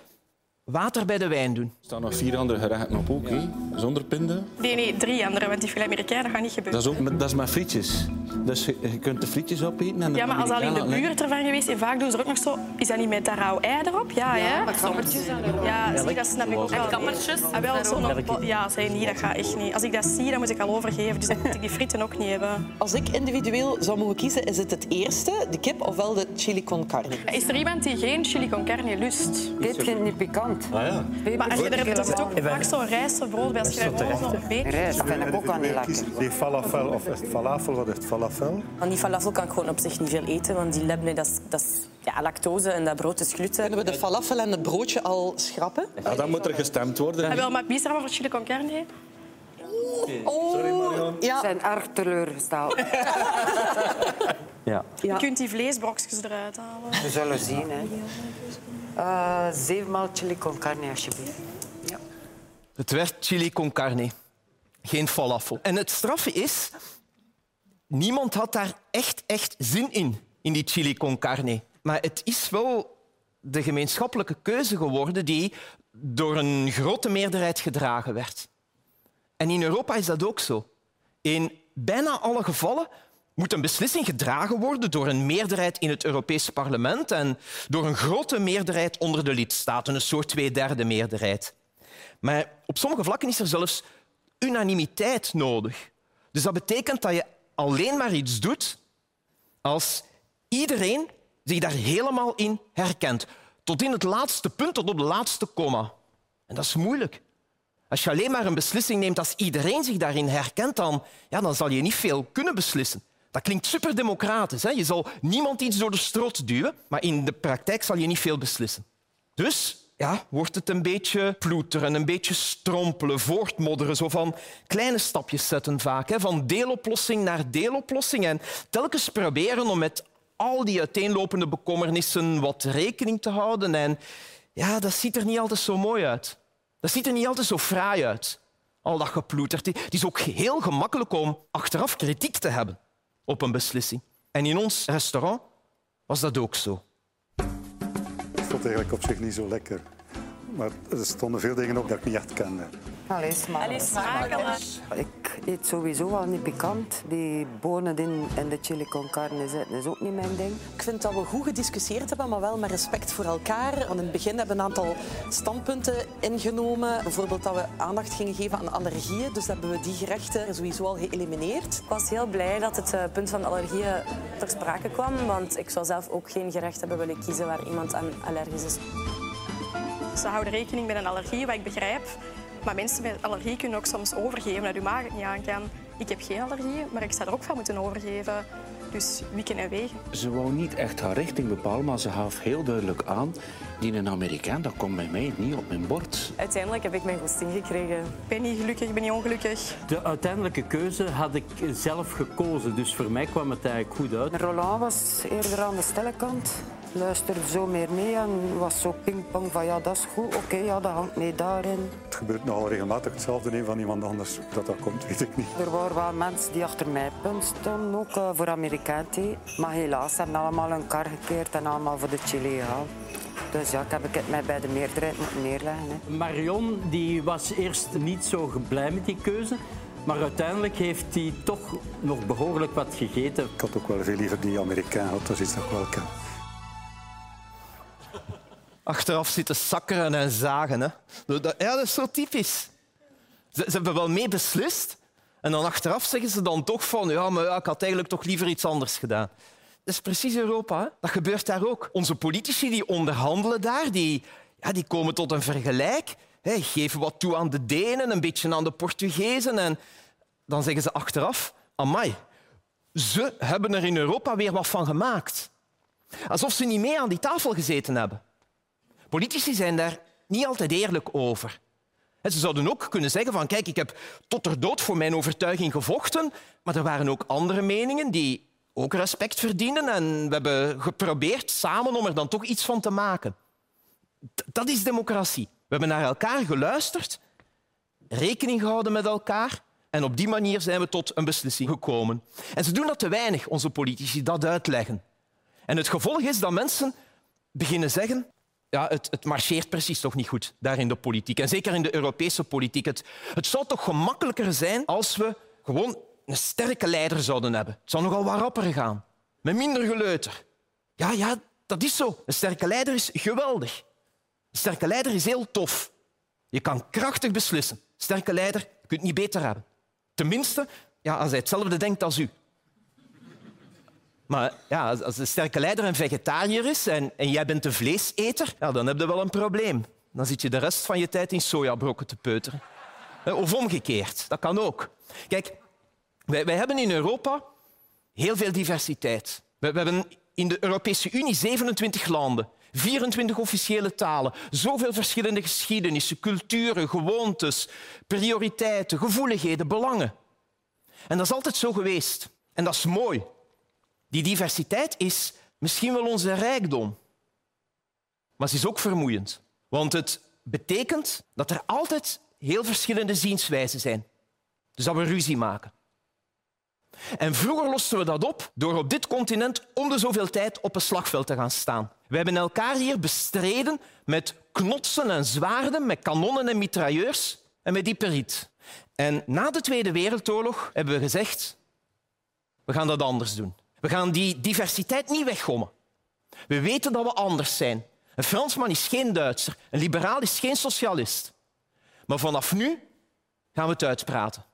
Speaker 4: water bij de wijn doen.
Speaker 14: Er staan nog vier andere gerechten op ook, hè? zonder pinden.
Speaker 12: Nee, nee, drie andere, want die filet Amerikaan, dat gaat niet gebeuren.
Speaker 14: Dat is, ook, dat is met frietjes. Dus je, je kunt de frietjes opeten. En
Speaker 12: Ja, maar als al in de buurt ervan geweest en vaak doen ze er ook nog zo... Is dat niet met dat rauw ei erop? Ja, hè?
Speaker 10: met kappertjes aan erop.
Speaker 12: Ja, zie, dat snap ik ook wel.
Speaker 10: En kappertjes
Speaker 12: Ah, wel, zo nog- ja, zei niet, dat gaat echt niet. Als ik dat zie, dan moet ik al overgeven. Dus dan moet ik die frieten ook niet hebben.
Speaker 13: Als ik individueel zou mogen kiezen, is het het eerste, de kip, ofwel de chili con carne.
Speaker 12: Is er iemand die geen chili con carne lust?
Speaker 10: Dit vind ik niet pikant.
Speaker 14: Ah, ja.
Speaker 12: Maar als je er, er zit ook vaak zo'n rijstbrood bij. Als je daar gewoon zo'n beetje...
Speaker 10: Rijst vind ik ook al niet lekker.
Speaker 15: Die falafel, of is het falafel, wat is het falafel?
Speaker 11: Van die falafel kan ik gewoon op zich niet veel eten, want die lebne, dat is, dat is ja, lactose en dat brood is gluten.
Speaker 13: Kunnen we de falafel en het broodje al schrappen?
Speaker 14: Ja, dan moet er gestemd worden.
Speaker 12: Ah, wel, maar er voor chili con carne?
Speaker 13: Oh,
Speaker 10: Ik ben erg teleurgesteld.
Speaker 14: Ja.
Speaker 12: Je kunt die vleesbrokjes eruit halen.
Speaker 10: We zullen zien. Hè. Eh, zevenmaal chili con carne, alsjeblieft.
Speaker 4: Het werd chili con carne, geen falafel. En het straffe is, niemand had daar echt, echt zin in, in die chili con carne. Maar het is wel de gemeenschappelijke keuze geworden die door een grote meerderheid gedragen werd. En in Europa is dat ook zo. In bijna alle gevallen moet een beslissing gedragen worden door een meerderheid in het Europees Parlement en door een grote meerderheid onder de lidstaten, een soort tweederde meerderheid. Maar op sommige vlakken is er zelfs unanimiteit nodig. Dus dat betekent dat je alleen maar iets doet als iedereen zich daar helemaal in herkent. Tot in het laatste punt, tot op de laatste komma. En dat is moeilijk. Als je alleen maar een beslissing neemt als iedereen zich daarin herkent, dan, ja, dan zal je niet veel kunnen beslissen. Dat klinkt superdemocratisch. Hè? Je zal niemand iets door de strot duwen, maar in de praktijk zal je niet veel beslissen. Dus ja, wordt het een beetje ploeteren, een beetje strompelen, voortmodderen, zo van kleine stapjes zetten vaak, hè? van deeloplossing naar deeloplossing en telkens proberen om met al die uiteenlopende bekommernissen wat rekening te houden. En ja, dat ziet er niet altijd zo mooi uit. Dat ziet er niet altijd zo fraai uit. Al dat geploeterd. Het is ook heel gemakkelijk om achteraf kritiek te hebben op een beslissing. En in ons restaurant was dat ook zo.
Speaker 15: Vond het eigenlijk op zich niet zo lekker. Maar er stonden veel dingen op dat ik niet echt kende.
Speaker 10: Allee, smaak.
Speaker 12: Allee, smakelijk.
Speaker 10: Ik eet sowieso al niet pikant. Die bonen in, in de chili con carne zitten is ook niet mijn ding.
Speaker 13: Ik vind dat we goed gediscussieerd hebben, maar wel met respect voor elkaar. Want in het begin hebben we een aantal standpunten ingenomen. Bijvoorbeeld dat we aandacht gingen geven aan allergieën. Dus hebben we die gerechten sowieso al geëlimineerd.
Speaker 11: Ik was heel blij dat het eh, punt van allergieën ter sprake kwam, want ik zou zelf ook geen gerecht hebben willen kiezen waar iemand aan allergisch is.
Speaker 12: Ze houden rekening met een allergie, wat ik begrijp. Maar mensen met allergie kunnen ook soms overgeven dat uw maag het niet aan kan. Ik heb geen allergie, maar ik zou er ook van moeten overgeven. Dus wikken en wegen.
Speaker 14: Ze wou niet echt haar richting bepalen, maar ze gaf heel duidelijk aan... die een Amerikaan, dat komt bij mij niet op mijn bord.
Speaker 11: Uiteindelijk heb ik mijn goesting gekregen.
Speaker 12: Ik ben niet gelukkig, ik ben niet ongelukkig.
Speaker 16: De uiteindelijke keuze had ik zelf gekozen, dus voor mij kwam het eigenlijk goed uit.
Speaker 10: Roland was eerder aan de stille kant. Luisterde zo meer mee en was zo pingpong van ja, dat is goed, oké, ja, dat hangt mee daarin.
Speaker 15: Het gebeurt nogal regelmatig hetzelfde een van iemand anders. Hoe Dat dat komt, weet ik niet.
Speaker 10: Er waren wel mensen die achter mij punt stonden, ook eh, voor Amerikaan thee. Maar helaas hebben allemaal hun kar gekeerd en allemaal voor de chili gehaald. Dus ja, ik heb het mij bij de meerderheid moeten neerleggen. Hè.
Speaker 16: Marion die was eerst niet zo blij met die keuze. Maar uiteindelijk heeft hij toch nog behoorlijk wat gegeten.
Speaker 15: Ik had ook wel veel liever die Amerikaan gehad. Dat is iets dat ik wel ken.
Speaker 4: Achteraf zitten sakkeren en zagen. Hè. Ja, dat is zo typisch. Ze, hebben wel mee beslist. En dan achteraf zeggen ze dan toch van... Ja, maar ja, ik had eigenlijk toch liever iets anders gedaan. Dat is precies Europa. Dat gebeurt daar ook. Onze politici die onderhandelen daar, die, ja, die komen tot een vergelijk. Hè, geven wat toe aan de Denen, een beetje aan de Portugezen. En dan zeggen ze achteraf... Amai, ze hebben er in Europa weer wat van gemaakt. Alsof ze niet mee aan die tafel gezeten hebben. Politici zijn daar niet altijd eerlijk over. Ze zouden ook kunnen zeggen van kijk, ik heb tot er dood voor mijn overtuiging gevochten, maar er waren ook andere meningen die ook respect verdienen en we hebben geprobeerd samen om er dan toch iets van te maken. Dat is democratie. We hebben naar elkaar geluisterd, rekening gehouden met elkaar en op die manier zijn we tot een beslissing gekomen. En ze doen dat te weinig, onze politici, dat uitleggen. En het gevolg is dat mensen beginnen zeggen ja, het, het, marcheert precies toch niet goed daar in de politiek. En zeker in de Europese politiek. Het, het zou toch gemakkelijker zijn als we gewoon een sterke leider zouden hebben. Het zou nogal wat gaan. Met minder geleuter. Ja, ja, dat is zo. Een sterke leider is geweldig. Een sterke leider is heel tof. Je kan krachtig beslissen. Een sterke leider kunt niet beter hebben. Tenminste, ja, als hij hetzelfde denkt als u. Maar ja, als een sterke leider een vegetariër is en, en jij bent een vleeseter, ja, dan heb je wel een probleem. Dan zit je de rest van je tijd in sojabrokken te peuteren. Of omgekeerd, dat kan ook. Kijk, wij, wij hebben in Europa heel veel diversiteit. We, we hebben in de Europese Unie 27 landen, 24 officiële talen, zoveel verschillende geschiedenissen, culturen, gewoontes, prioriteiten, gevoeligheden, belangen. En dat is altijd zo geweest. En dat is mooi. Die diversiteit is misschien wel onze rijkdom. Maar ze is ook vermoeiend. Want het betekent dat er altijd heel verschillende zienswijzen zijn. Dus dat we ruzie maken. En vroeger losten we dat op door op dit continent om de zoveel tijd op een slagveld te gaan staan. We hebben elkaar hier bestreden met knotsen en zwaarden, met kanonnen en mitrailleurs en met diperiet. En na de Tweede Wereldoorlog hebben we gezegd, we gaan dat anders doen. We gaan die diversiteit niet weggommen. We weten dat we anders zijn. Een Fransman is geen Duitser, een liberaal is geen socialist. Maar vanaf nu gaan we het uitpraten.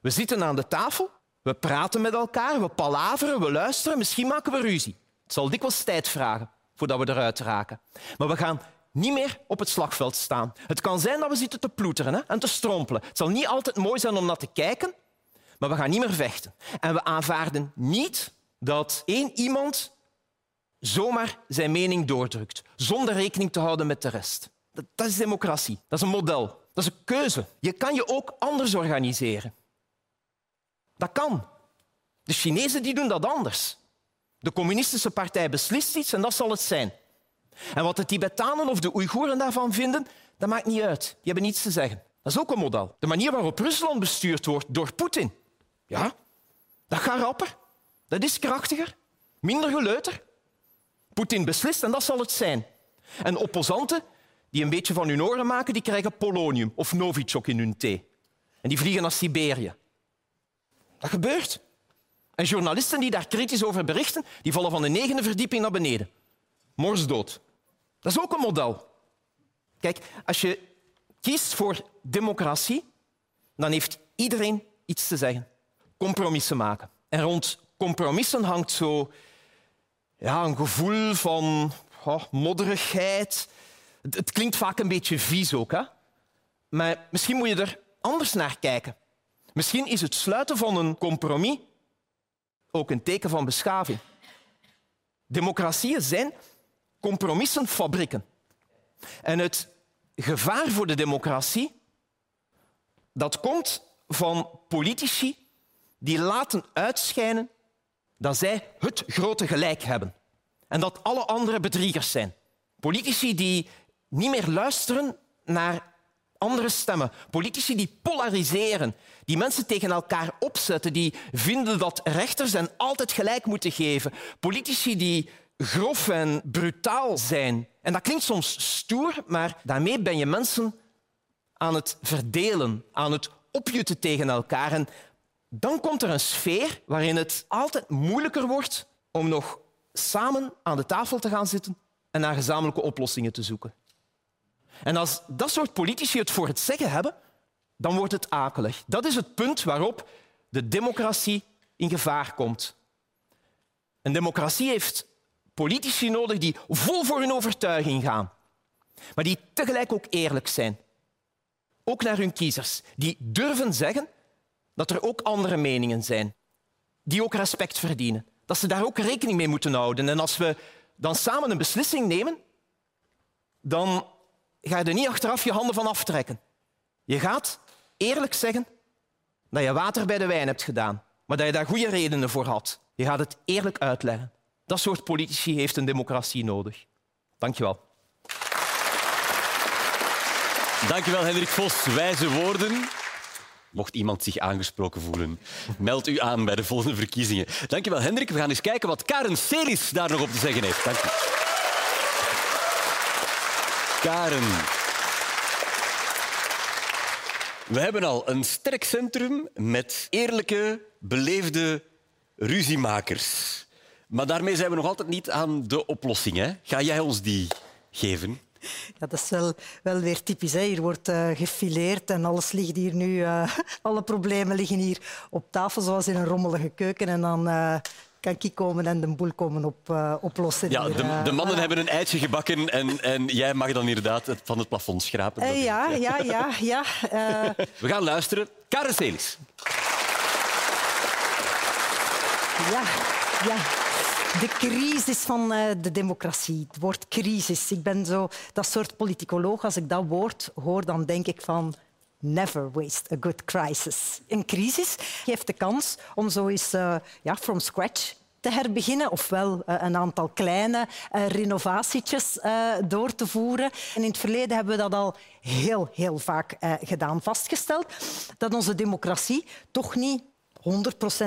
Speaker 4: We zitten aan de tafel, we praten met elkaar, we palaveren, we luisteren, misschien maken we ruzie. Het zal dikwijls tijd vragen voordat we eruit raken. Maar we gaan niet meer op het slagveld staan. Het kan zijn dat we zitten te ploeteren en te strompelen. Het zal niet altijd mooi zijn om naar te kijken, maar we gaan niet meer vechten. En we aanvaarden niet dat één iemand zomaar zijn mening doordrukt, zonder rekening te houden met de rest. Dat, dat is democratie. Dat is een model. Dat is een keuze. Je kan je ook anders organiseren. Dat kan. De Chinezen die doen dat anders. De communistische partij beslist iets en dat zal het zijn. En wat de Tibetanen of de Oeigoeren daarvan vinden, dat maakt niet uit. Die hebben niets te zeggen. Dat is ook een model. De manier waarop Rusland bestuurd wordt door Poetin, ja, dat gaat rapper. Dat is krachtiger, minder geleuter. Poetin beslist en dat zal het zijn. En opposanten die een beetje van hun oren maken, die krijgen polonium of novichok in hun thee. En die vliegen naar Siberië. Dat gebeurt. En journalisten die daar kritisch over berichten, die vallen van de negende verdieping naar beneden. Morsdood. Dat is ook een model. Kijk, als je kiest voor democratie, dan heeft iedereen iets te zeggen. Compromissen maken. En rond compromissen hangt zo ja, een gevoel van oh, modderigheid. Het, klinkt vaak een beetje vies ook. Hè? Maar misschien moet je er anders naar kijken. Misschien is het sluiten van een compromis ook een teken van beschaving. Democratieën zijn compromissenfabrieken. En het gevaar voor de democratie dat komt van politici die laten uitschijnen dat zij het grote gelijk hebben en dat alle anderen bedriegers zijn. Politici die niet meer luisteren naar andere stemmen. Politici die polariseren, die mensen tegen elkaar opzetten, die vinden dat rechters hen altijd gelijk moeten geven. Politici die grof en brutaal zijn. En dat klinkt soms stoer, maar daarmee ben je mensen aan het verdelen, aan het opjutten tegen elkaar. En dan komt er een sfeer waarin het altijd moeilijker wordt om nog samen aan de tafel te gaan zitten en naar gezamenlijke oplossingen te zoeken. En als dat soort politici het voor het zeggen hebben, dan wordt het akelig. Dat is het punt waarop de democratie in gevaar komt. Een democratie heeft politici nodig die vol voor hun overtuiging gaan, maar die tegelijk ook eerlijk zijn. Ook naar hun kiezers, die durven zeggen dat er ook andere meningen zijn, die ook respect verdienen. Dat ze daar ook rekening mee moeten houden. En als we dan samen een beslissing nemen, dan ga je er niet achteraf je handen van aftrekken. Je gaat eerlijk zeggen dat je water bij de wijn hebt gedaan, maar dat je daar goede redenen voor had. Je gaat het eerlijk uitleggen. Dat soort politici heeft een democratie nodig. Dank je wel.
Speaker 1: Dankjewel, Hendrik Vos. Wijze woorden. Mocht iemand zich aangesproken voelen, meld u aan bij de volgende verkiezingen. Dankjewel, Hendrik. We gaan eens kijken wat Karen Selis daar nog op te zeggen heeft. Dank je. Karen. We hebben al een sterk centrum met eerlijke, beleefde ruziemakers. Maar daarmee zijn we nog altijd niet aan de oplossing. Hè? Ga jij ons die geven?
Speaker 2: Ja, dat is wel, wel weer typisch. Hè. Hier wordt uh, gefileerd en alles ligt hier nu. Uh, alle problemen liggen hier op tafel, zoals in een rommelige keuken. En dan uh, kan ik komen en de boel komen op, oplossen.
Speaker 1: Ja, de, de, mannen hebben een eitje gebakken en, en jij mag dan inderdaad het van het plafond schrapen.
Speaker 2: ja, ja, ja, ja.
Speaker 1: We gaan luisteren. Karen Selis.
Speaker 2: Ja, ja. De crisis van uh, de democratie. Het woord crisis. Ik ben zo dat soort politicoloog. Als ik dat woord hoor, dan denk ik van... Never waste a good crisis. Een crisis geeft de kans om zo eens uh, ja, from scratch te herbeginnen, ofwel uh, een aantal kleine uh, renovatietjes door te voeren. En in het verleden hebben we dat al heel, heel vaak gedaan. Vastgesteld dat onze democratie toch niet 100%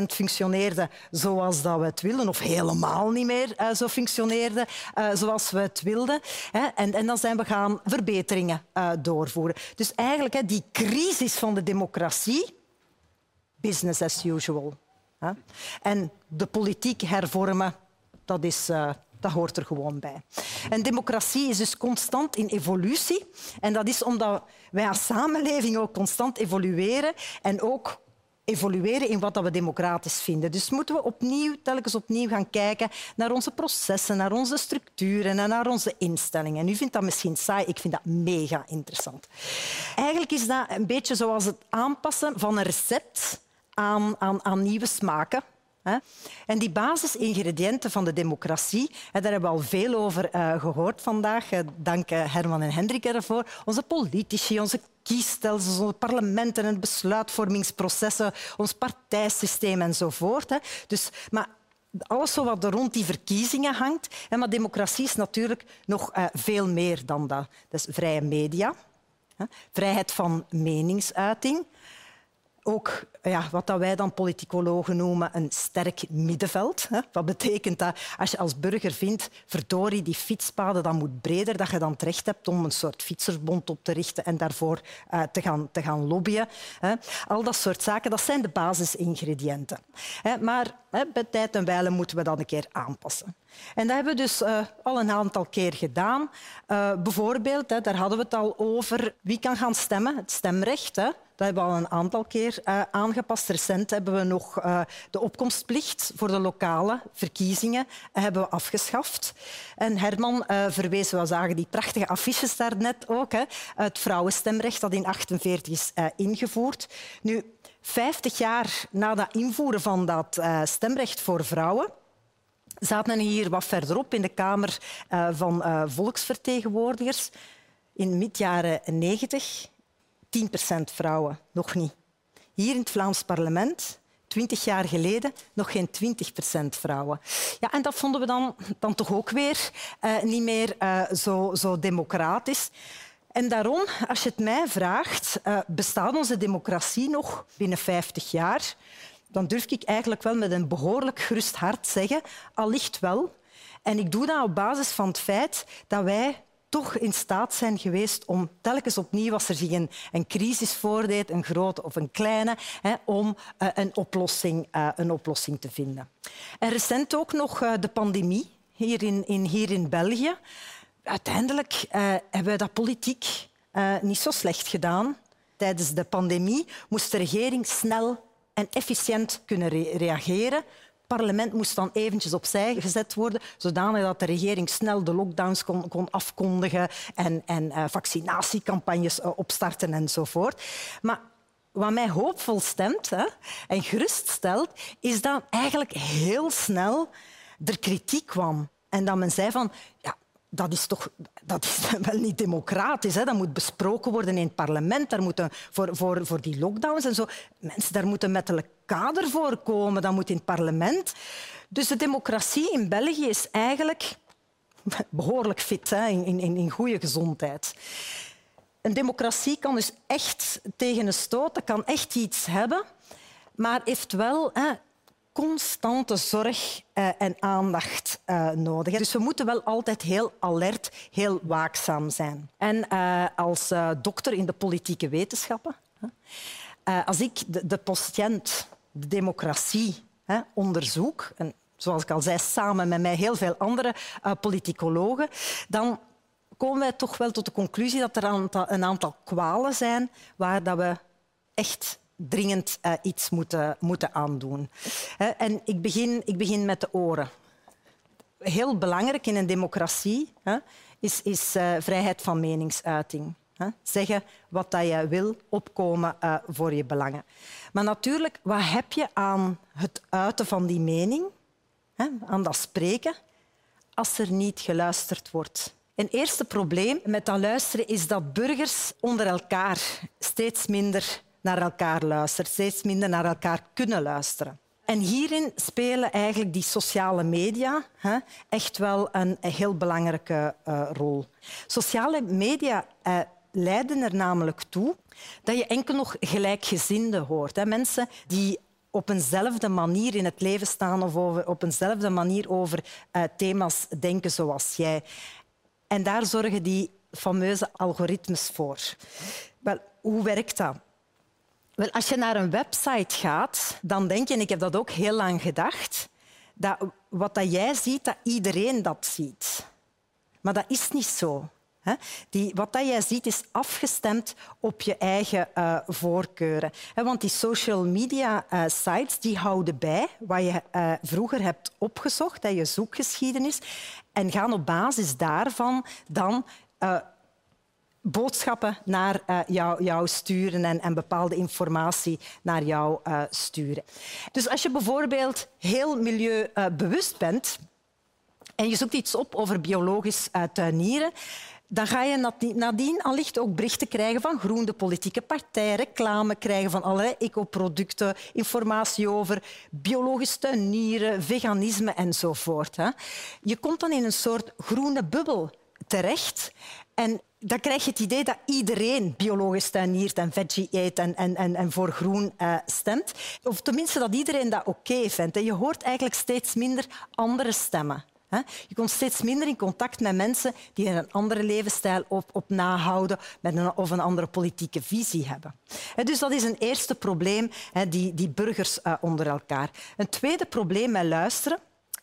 Speaker 2: functioneerde zoals dat we het wilden, of helemaal niet meer uh, zo functioneerde uh, zoals we het wilden. Hè. En, en, dan zijn we gaan verbeteringen uh, doorvoeren. Dus eigenlijk hè, die crisis van de democratie, business as usual. Hè. En de politiek hervormen, dat is dat hoort er gewoon bij. En democratie is dus constant in evolutie. En dat is omdat wij als samenleving ook constant evolueren en ook evolueren in wat we democratisch vinden. Dus moeten we opnieuw, telkens opnieuw gaan kijken naar onze processen, naar onze structuren en naar onze instellingen. En u vindt dat misschien saai, ik vind dat mega interessant. Eigenlijk is dat een beetje zoals het aanpassen van een recept aan, aan, aan nieuwe smaken. En die basisingrediënten van de democratie, daar hebben we al veel over uh, gehoord vandaag. Dank uh, Herman en Hendrik ervoor. Onze politici, onze kiesstelsels, onze parlementen en besluitvormingsprocessen, ons partijsysteem enzovoort. Dus, maar alles wat er rond die verkiezingen hangt. Maar democratie is natuurlijk nog veel meer dan dat. Is vrije media, vrijheid van meningsuiting, ook ja, wat wij dan politicologen noemen een sterk middenveld. Wat betekent dat als je als burger vindt, verdorie, die fietspaden dat moet breder, dat je dan het recht hebt om een soort fietsersbond op te richten en daarvoor uh, te, gaan, te gaan lobbyen. Al dat soort zaken, dat zijn de basisingrediënten. Maar bij tijd en wijle moeten we dat een keer aanpassen. En dat hebben we dus uh, al een aantal keer gedaan. Uh, bijvoorbeeld, hè, daar hadden we het al over wie kan gaan stemmen, het stemrecht. Hè. Dat hebben we al een aantal keer uh, aangepast. Recent hebben we nog uh, de opkomstplicht voor de lokale verkiezingen hebben we afgeschaft. En Herman uh, verwees, we zagen die prachtige affiches daarnet ook, het vrouwenstemrecht dat in 1948 is ingevoerd. Nu, 50 jaar na dat invoeren van dat stemrecht voor vrouwen zaten hier wat verderop in de Kamer van Volksvertegenwoordigers in mid jaren 90 10% vrouwen, nog niet. Hier in het Vlaams parlement, twintig jaar geleden, nog geen 20% vrouwen. Ja, en dat vonden we dan, dan toch ook weer uh, niet meer uh, zo, zo democratisch. En daarom, als je het mij vraagt, uh, bestaat onze democratie nog binnen 50 jaar? Dan durf ik eigenlijk wel met een behoorlijk gerust hart zeggen, allicht wel. En ik doe dat op basis van het feit dat wij toch in staat zijn geweest om telkens opnieuw, als er zich een, crisis voordeed, een grote of een kleine, hè, om uh, een, oplossing, uh, een oplossing te vinden. En recent ook nog uh, de pandemie hier in, in, hier in België. Uiteindelijk hebben we dat politiek niet zo slecht gedaan. Tijdens de pandemie moest de regering snel en efficiënt kunnen re reageren parlement moest dan eventjes opzij gezet worden, zodanig dat de regering snel de lockdowns kon, kon afkondigen en, en uh, vaccinatiecampagnes uh, opstarten enzovoort. Maar wat mij hoopvol stemt hè, en geruststelt, is dat eigenlijk heel snel er kritiek kwam En dat men zei van, ja, dat is toch dat is wel niet democratisch. Hè? Dat moet besproken worden in het parlement. Daar moeten, voor, voor, voor die lockdowns en zo. Mensen, daar moet een wettelijk kader voor komen. Dat moet in het parlement. Dus de democratie in België is eigenlijk behoorlijk fit, hè? In, in, in goede gezondheid. Een democratie kan dus echt tegen een stoot, kan echt iets hebben, maar heeft wel hè, constante zorg uh, en aandacht uh, nodig. Dus we moeten wel altijd heel alert, heel waakzaam zijn. En uh, als dokter in de politieke wetenschappen, als ik de, de patiënt, de democratie onderzoek, en zoals ik al zei, samen met mij heel veel andere politicologen, dan komen wij toch wel tot de conclusie dat er een aantal, een aantal kwalen zijn waar dat we echt dringend uh, iets moeten, moeten aandoen. En ik begin, ik begin met de oren. Heel belangrijk in een democratie is, is uh, vrijheid van meningsuiting. Zeggen wat dat je wil, opkomen uh, voor je belangen. Maar natuurlijk, wat heb je aan het uiten van die mening, aan dat spreken, als er niet geluisterd wordt? Een eerste probleem met dat luisteren is dat burgers onder elkaar steeds minder naar elkaar luisteren, steeds minder naar elkaar kunnen luisteren. En hierin spelen eigenlijk die sociale media hè, echt wel een, heel belangrijke uh, rol. Sociale media uh, leiden er namelijk toe dat je enkel nog gelijkgezinden hoort. Hè. Mensen die op eenzelfde manier in het leven staan of op eenzelfde manier over uh, thema's denken zoals jij. En daar zorgen die fameuze algoritmes voor. Wel, hoe werkt dat? Wel, als je naar een website gaat, dan denk je, en ik heb dat ook heel lang gedacht, dat wat dat jij ziet, dat iedereen dat ziet. Maar dat is niet zo. Die, wat dat jij ziet is afgestemd op je eigen uh, voorkeuren. Want die social media uh, sites die houden bij wat je uh, vroeger hebt opgezocht, je zoekgeschiedenis, en gaan op basis daarvan dan boodschappen naar uh, jou, jou, sturen en, en, bepaalde informatie naar jou uh, sturen. Dus als je bijvoorbeeld heel milieubewust bent en je zoekt iets op over biologisch tuinieren, dan ga je nadien allicht ook berichten krijgen van groene politieke partijen, reclame krijgen van allerlei ecoproducten, informatie over biologisch tuinieren, veganisme enzovoort. Je komt dan in een soort groene bubbel terecht. En dan krijg je het idee dat iedereen biologisch tuiniert en veggie eet en, en, en, en voor groen uh, stemt. Of tenminste dat iedereen dat oké vindt. En je hoort eigenlijk steeds minder andere stemmen. Je komt steeds minder in contact met mensen die een andere levensstijl op, op nahouden met een, of een andere politieke visie hebben. Dus dat is een eerste probleem, die, die burgers uh, onder elkaar. Een tweede probleem met luisteren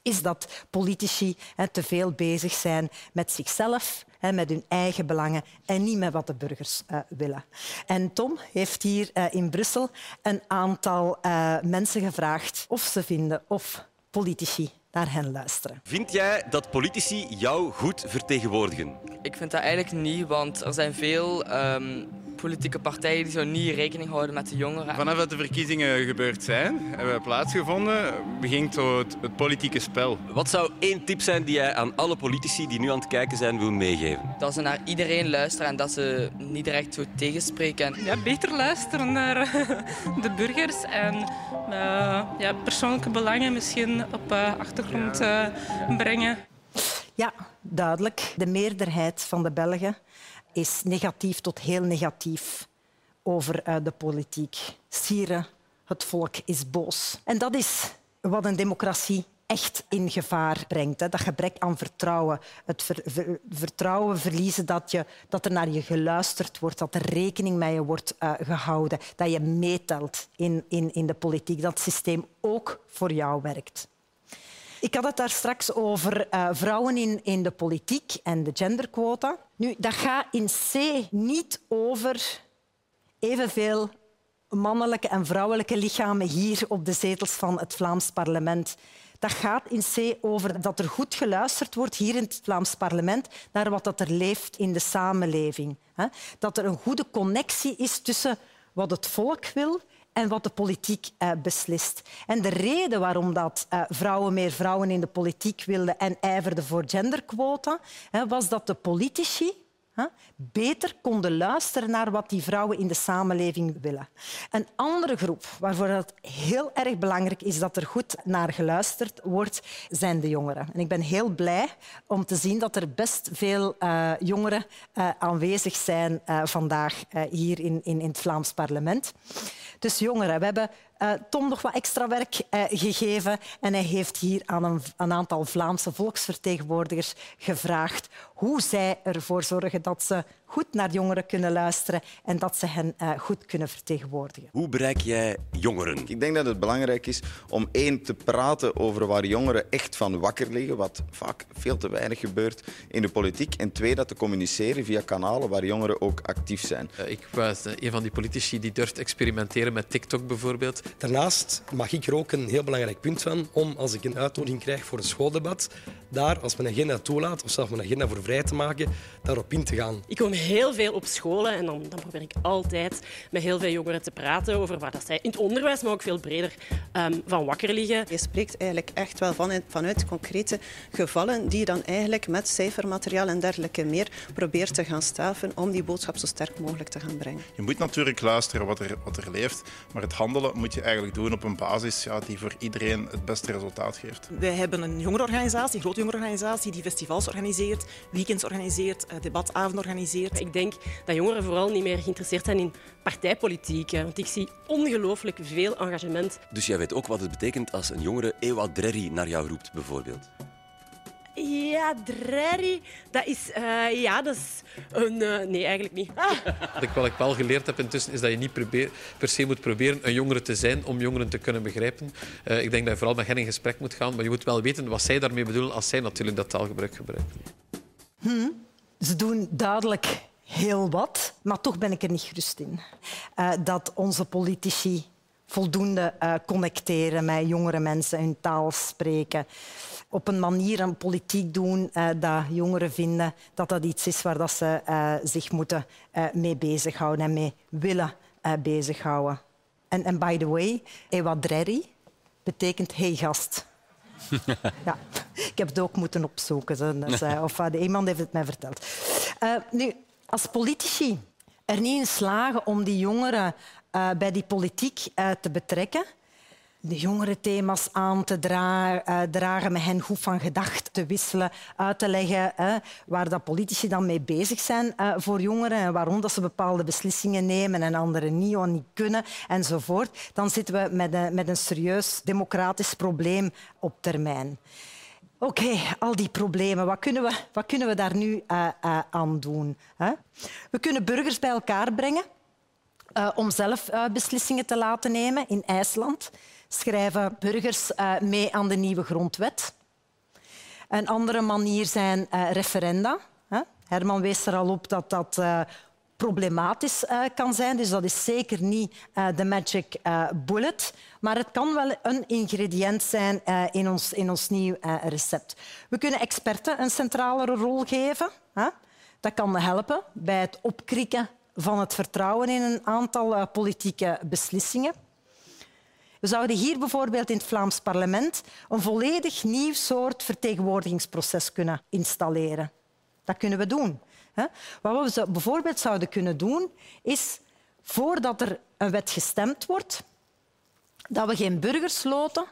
Speaker 2: is dat politici te veel bezig zijn met zichzelf, met hun eigen belangen en niet met wat de burgers uh, willen. En Tom heeft hier uh, in Brussel een aantal uh, mensen gevraagd of ze vinden of politici naar hen luisteren.
Speaker 1: Vind jij dat politici jou goed vertegenwoordigen?
Speaker 17: Ik vind dat eigenlijk niet, want er zijn veel um, politieke partijen die zo niet rekening houden met de jongeren.
Speaker 18: Vanaf dat de verkiezingen gebeurd zijn, hebben we plaatsgevonden, begint zo het, het, politieke spel.
Speaker 1: Wat zou één tip zijn die jij aan alle politici die nu aan het kijken zijn wil meegeven?
Speaker 17: Dat ze naar iedereen luisteren en dat ze niet direct zo tegenspreken.
Speaker 19: Ja, beter luisteren naar de burgers en uh, ja, persoonlijke belangen misschien op uh, achtergrond uh, brengen.
Speaker 2: Ja, duidelijk. De meerderheid van de Belgen is negatief tot heel negatief over uh, de politiek. Sieren, het volk is boos. En dat is wat een democratie echt in gevaar brengt. Hè. Dat gebrek aan vertrouwen. Het ver, ver, vertrouwen verliezen dat, je, dat er naar je geluisterd wordt, dat er rekening met je wordt uh, gehouden, dat je meetelt in, in, in de politiek, dat het systeem ook voor jou werkt. Ik had het daar straks over uh, vrouwen in, in de politiek en de genderquota. Nu, dat gaat in C niet over evenveel mannelijke en vrouwelijke lichamen hier op de zetels van het Vlaams parlement. Dat gaat in C over dat er goed geluisterd wordt hier in het Vlaams parlement naar wat er leeft in de samenleving. Dat er een goede connectie is tussen wat het volk wil en wat de politiek uh, beslist. En de reden waarom dat, uh, vrouwen meer vrouwen in de politiek wilden en ijverden voor genderquota, was dat de politici beter konden luisteren naar wat die vrouwen in de samenleving willen. Een andere groep waarvoor het heel erg belangrijk is dat er goed naar geluisterd wordt, zijn de jongeren. En ik ben heel blij om te zien dat er best veel uh, jongeren uh, aanwezig zijn uh, vandaag hier in, in, in het Vlaams parlement. Dus jongeren, we hebben uh, Tom nog wat extra werk uh, gegeven. En hij heeft hier aan een, aantal Vlaamse volksvertegenwoordigers gevraagd hoe zij ervoor zorgen dat ze goed naar jongeren kunnen luisteren en dat ze hen uh, goed kunnen vertegenwoordigen.
Speaker 1: Hoe bereik jij jongeren?
Speaker 20: Ik denk dat het belangrijk is om één te praten over waar jongeren echt van wakker liggen, wat vaak veel te weinig gebeurt in de politiek. En twee, dat te communiceren via kanalen waar jongeren ook actief zijn.
Speaker 21: Ik was een van die politici die durft experimenteren met TikTok bijvoorbeeld.
Speaker 22: Daarnaast mag ik er ook een heel belangrijk punt van om, als ik een uitnodiging krijg voor een schooldebat, daar, als mijn agenda toelaat, of zelfs mijn agenda voor vrij te maken, daarop in te gaan.
Speaker 23: Ik kom heel veel op scholen en dan, dan probeer ik altijd met heel veel jongeren te praten over waar dat zij in het onderwijs, maar ook veel breder, um, van wakker liggen.
Speaker 24: Je spreekt eigenlijk echt wel van, vanuit concrete gevallen die je dan eigenlijk met cijfermateriaal en dergelijke meer probeert te gaan staven om die boodschap zo sterk mogelijk te gaan brengen.
Speaker 25: Je moet natuurlijk luisteren wat er, wat er leeft, maar het handelen moet je eigenlijk doen op een basis ja, die voor iedereen het beste resultaat geeft.
Speaker 26: Wij hebben een jongerenorganisatie, een grote jongerenorganisatie, die festivals organiseert, weekends organiseert, eh, debatavonden organiseert.
Speaker 23: Ik denk dat jongeren vooral niet meer geïnteresseerd zijn in partijpolitiek. Want ik zie ongelooflijk veel engagement.
Speaker 1: Dus jij weet ook wat het betekent als een jongere Ewa Drerry naar jou roept, bijvoorbeeld?
Speaker 23: Ja, Drerry, dat is... Uh, ja, dat is een... Uh, nee, eigenlijk niet. Ah.
Speaker 21: Wat, ik, wat ik wel geleerd heb intussen, is dat je niet probeer, per se moet proberen een jongere te zijn om jongeren te kunnen begrijpen. Uh, ik denk dat je vooral met hen in gesprek moet gaan, maar je moet wel weten wat zij daarmee bedoelen als zij natuurlijk dat taalgebruik gebruiken.
Speaker 2: Hm. Ze doen duidelijk heel wat, maar toch ben ik er niet gerust in. Uh, dat onze politici voldoende uh, connecteren met jongere mensen, hun taal spreken. Op een manier een politiek doen uh, dat jongeren vinden dat dat iets is waar dat ze zich moeten mee bezighouden en mee willen bezighouden. En, by the way, Ewa Drerry betekent hey gast. ja, ik heb het ook moeten opzoeken. Dus, of iemand heeft het mij verteld. Uh, nu, als politici er niet in slagen om die jongeren bij die politiek te betrekken, de jongere thema's aan te dra uh, dragen, met hen goed van gedachten te wisselen, uit te leggen waar dat politici dan mee bezig zijn voor jongeren en waarom dat ze bepaalde beslissingen nemen en andere niet of niet kunnen enzovoort, dan zitten we met een, met een serieus democratisch probleem op termijn. Oké, al die problemen, wat kunnen we, wat kunnen we daar nu uh, aan doen? Hè? We kunnen burgers bij elkaar brengen uh, om zelf beslissingen te laten nemen. In IJsland schrijven burgers mee aan de nieuwe grondwet. Een andere manier zijn referenda. Hè? Herman wees er al op dat dat problematisch kan zijn. Dus dat is zeker niet de magic bullet. Maar het kan wel een ingrediënt zijn in, ons, in ons nieuw recept. We kunnen experten een centralere rol geven. Hè? Dat kan helpen bij het opkrikken van het vertrouwen in een aantal politieke beslissingen. We zouden hier bijvoorbeeld in het Vlaams parlement een volledig nieuw soort vertegenwoordigingsproces kunnen installeren. Dat kunnen we doen. Wat we bijvoorbeeld zouden kunnen doen, is voordat er een wet gestemd wordt, dat we geen burgers loten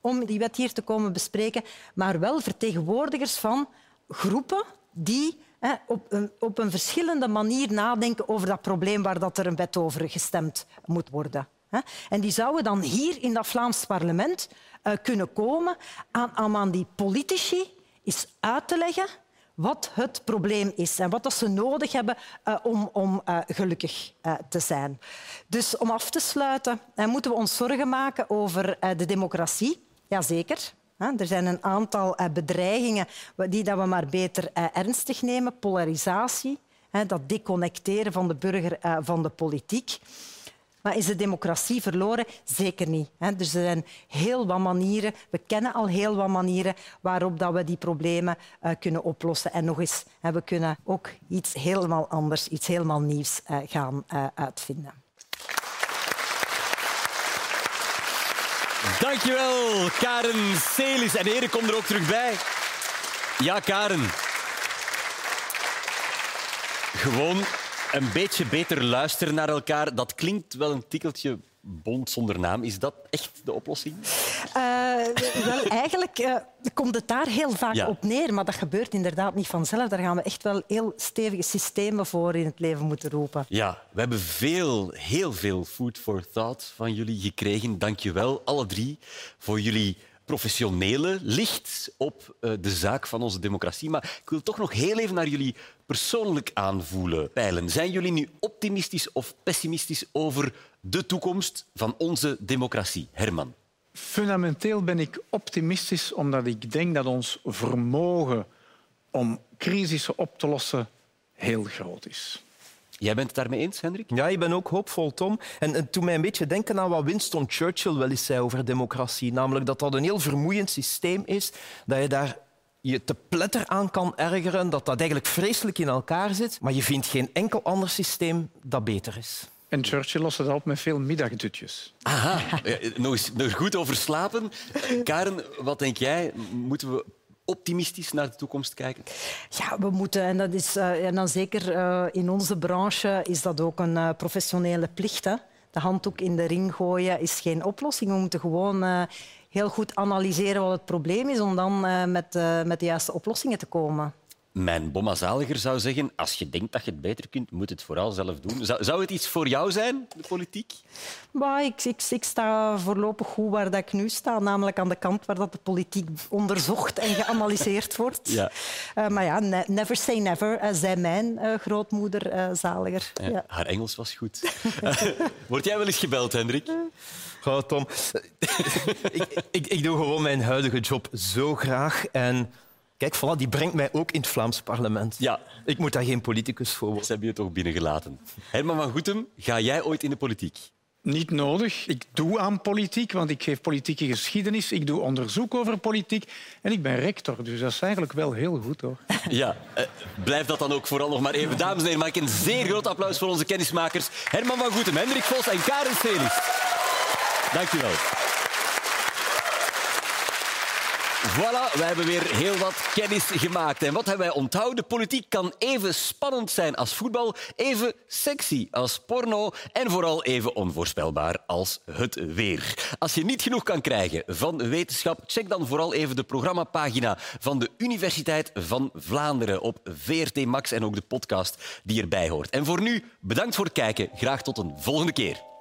Speaker 2: om die wet hier te komen bespreken, maar wel vertegenwoordigers van groepen die hè, op, een, op een verschillende manier nadenken over dat probleem waar dat er een wet over gestemd moet worden. En die zouden dan hier in dat Vlaams parlement uh, kunnen komen aan, aan die politici eens uit te leggen wat het probleem is en wat ze nodig hebben uh, om, om uh, gelukkig te zijn. Dus om af te sluiten moeten we ons zorgen maken over de democratie. Jazeker. Er zijn een aantal bedreigingen die dat we maar beter ernstig nemen. Polarisatie, dat deconnecteren van de burger van de politiek. Maar is de democratie verloren? Zeker niet. Er zijn heel wat manieren, we kennen al heel wat manieren waarop dat we die problemen kunnen oplossen. En nog eens, we kunnen ook iets helemaal anders, iets helemaal nieuws gaan uitvinden.
Speaker 1: Dankjewel, Karen Celis. En Erik, kom er ook terug bij. Ja, Karen. Gewoon een beetje beter luisteren naar elkaar. Dat klinkt wel een tikkeltje bond zonder naam. Is dat echt de oplossing?
Speaker 2: Uh, wel, eigenlijk uh, komt het daar heel vaak
Speaker 1: Ja.
Speaker 2: op neer, maar dat gebeurt inderdaad niet vanzelf. Daar gaan we echt wel heel stevige systemen voor in het leven moeten roepen.
Speaker 1: Ja, we hebben veel, heel veel food for thought van jullie gekregen. Dank je wel, alle drie, voor jullie professionele licht op eh, de zaak van onze democratie. Maar ik wil toch nog heel even naar jullie persoonlijk aanvoelen peilen. Zijn jullie nu optimistisch of pessimistisch over de toekomst van onze democratie? Herman.
Speaker 27: Fundamenteel ben ik optimistisch omdat ik denk dat ons vermogen om crisissen op te lossen heel groot is.
Speaker 1: Jij bent het daarmee eens, Hendrik?
Speaker 4: Ja, ik ben ook hoopvol, Tom. En het doet mij een beetje denken aan wat Winston Churchill wel eens zei over democratie. Namelijk dat dat een heel vermoeiend systeem is, dat je daar je te pletter aan kan ergeren, dat dat eigenlijk vreselijk in elkaar zit, maar je vindt geen enkel ander systeem dat beter is.
Speaker 27: En Churchill loste dat op met veel middagdutjes.
Speaker 1: Aha, nog eens nog goed over slapen. Karen, wat denk jij? Moeten we optimistisch naar de toekomst kijken?
Speaker 2: Ja, we moeten, en, dat is, eh, en dan zeker eh, in onze branche is dat ook een eh, professionele plicht. Hè? De handdoek in de ring gooien is geen oplossing. We moeten gewoon eh, heel goed analyseren wat het probleem is om dan eh, met, eh, met de juiste oplossingen te komen.
Speaker 1: Mijn bomma Zaliger zou zeggen, als je denkt dat je het beter kunt, moet het vooral zelf doen. Zou, zou het iets voor jou zijn, de politiek?
Speaker 2: Maar ik, ik, ik sta voorlopig goed waar dat ik nu sta, namelijk aan de kant waar dat de politiek onderzocht en geanalyseerd wordt.
Speaker 1: Ja.
Speaker 2: Eh, maar ja, ne- never say never, eh, zei mijn eh, grootmoeder eh, Zaliger.
Speaker 1: Ja,
Speaker 2: Ja.
Speaker 1: Haar Engels was goed. Word jij wel eens gebeld, Hendrik?
Speaker 4: Goh, Tom. ik, ik, ik doe gewoon mijn huidige job zo graag. En kijk, voilà, die brengt mij ook in het Vlaams parlement.
Speaker 1: Ja.
Speaker 4: Ik moet daar geen politicus voor worden.
Speaker 1: Ze hebben je toch binnengelaten. Herman van Goetem, ga jij ooit in de politiek?
Speaker 27: Niet nodig. Ik doe aan politiek, want ik geef politieke geschiedenis. Ik doe onderzoek over politiek. En ik ben rector, dus dat is eigenlijk wel heel goed. hoor.
Speaker 1: Ja, eh, blijf dat dan ook vooral nog maar even. Dames en heren, maak ik een zeer groot applaus voor onze kennismakers. Herman van Goetem, Hendrik Vos en Karen Celis. Dank je wel. Voilà, wij hebben weer heel wat kennis gemaakt. En wat hebben wij onthouden? Politiek kan even spannend zijn als voetbal, even sexy als porno en vooral even onvoorspelbaar als het weer. Als je niet genoeg kan krijgen van wetenschap, check dan vooral even de programmapagina van de Universiteit van Vlaanderen op VRT Max en ook de podcast die erbij hoort. En voor nu, bedankt voor het kijken. Graag tot een volgende keer.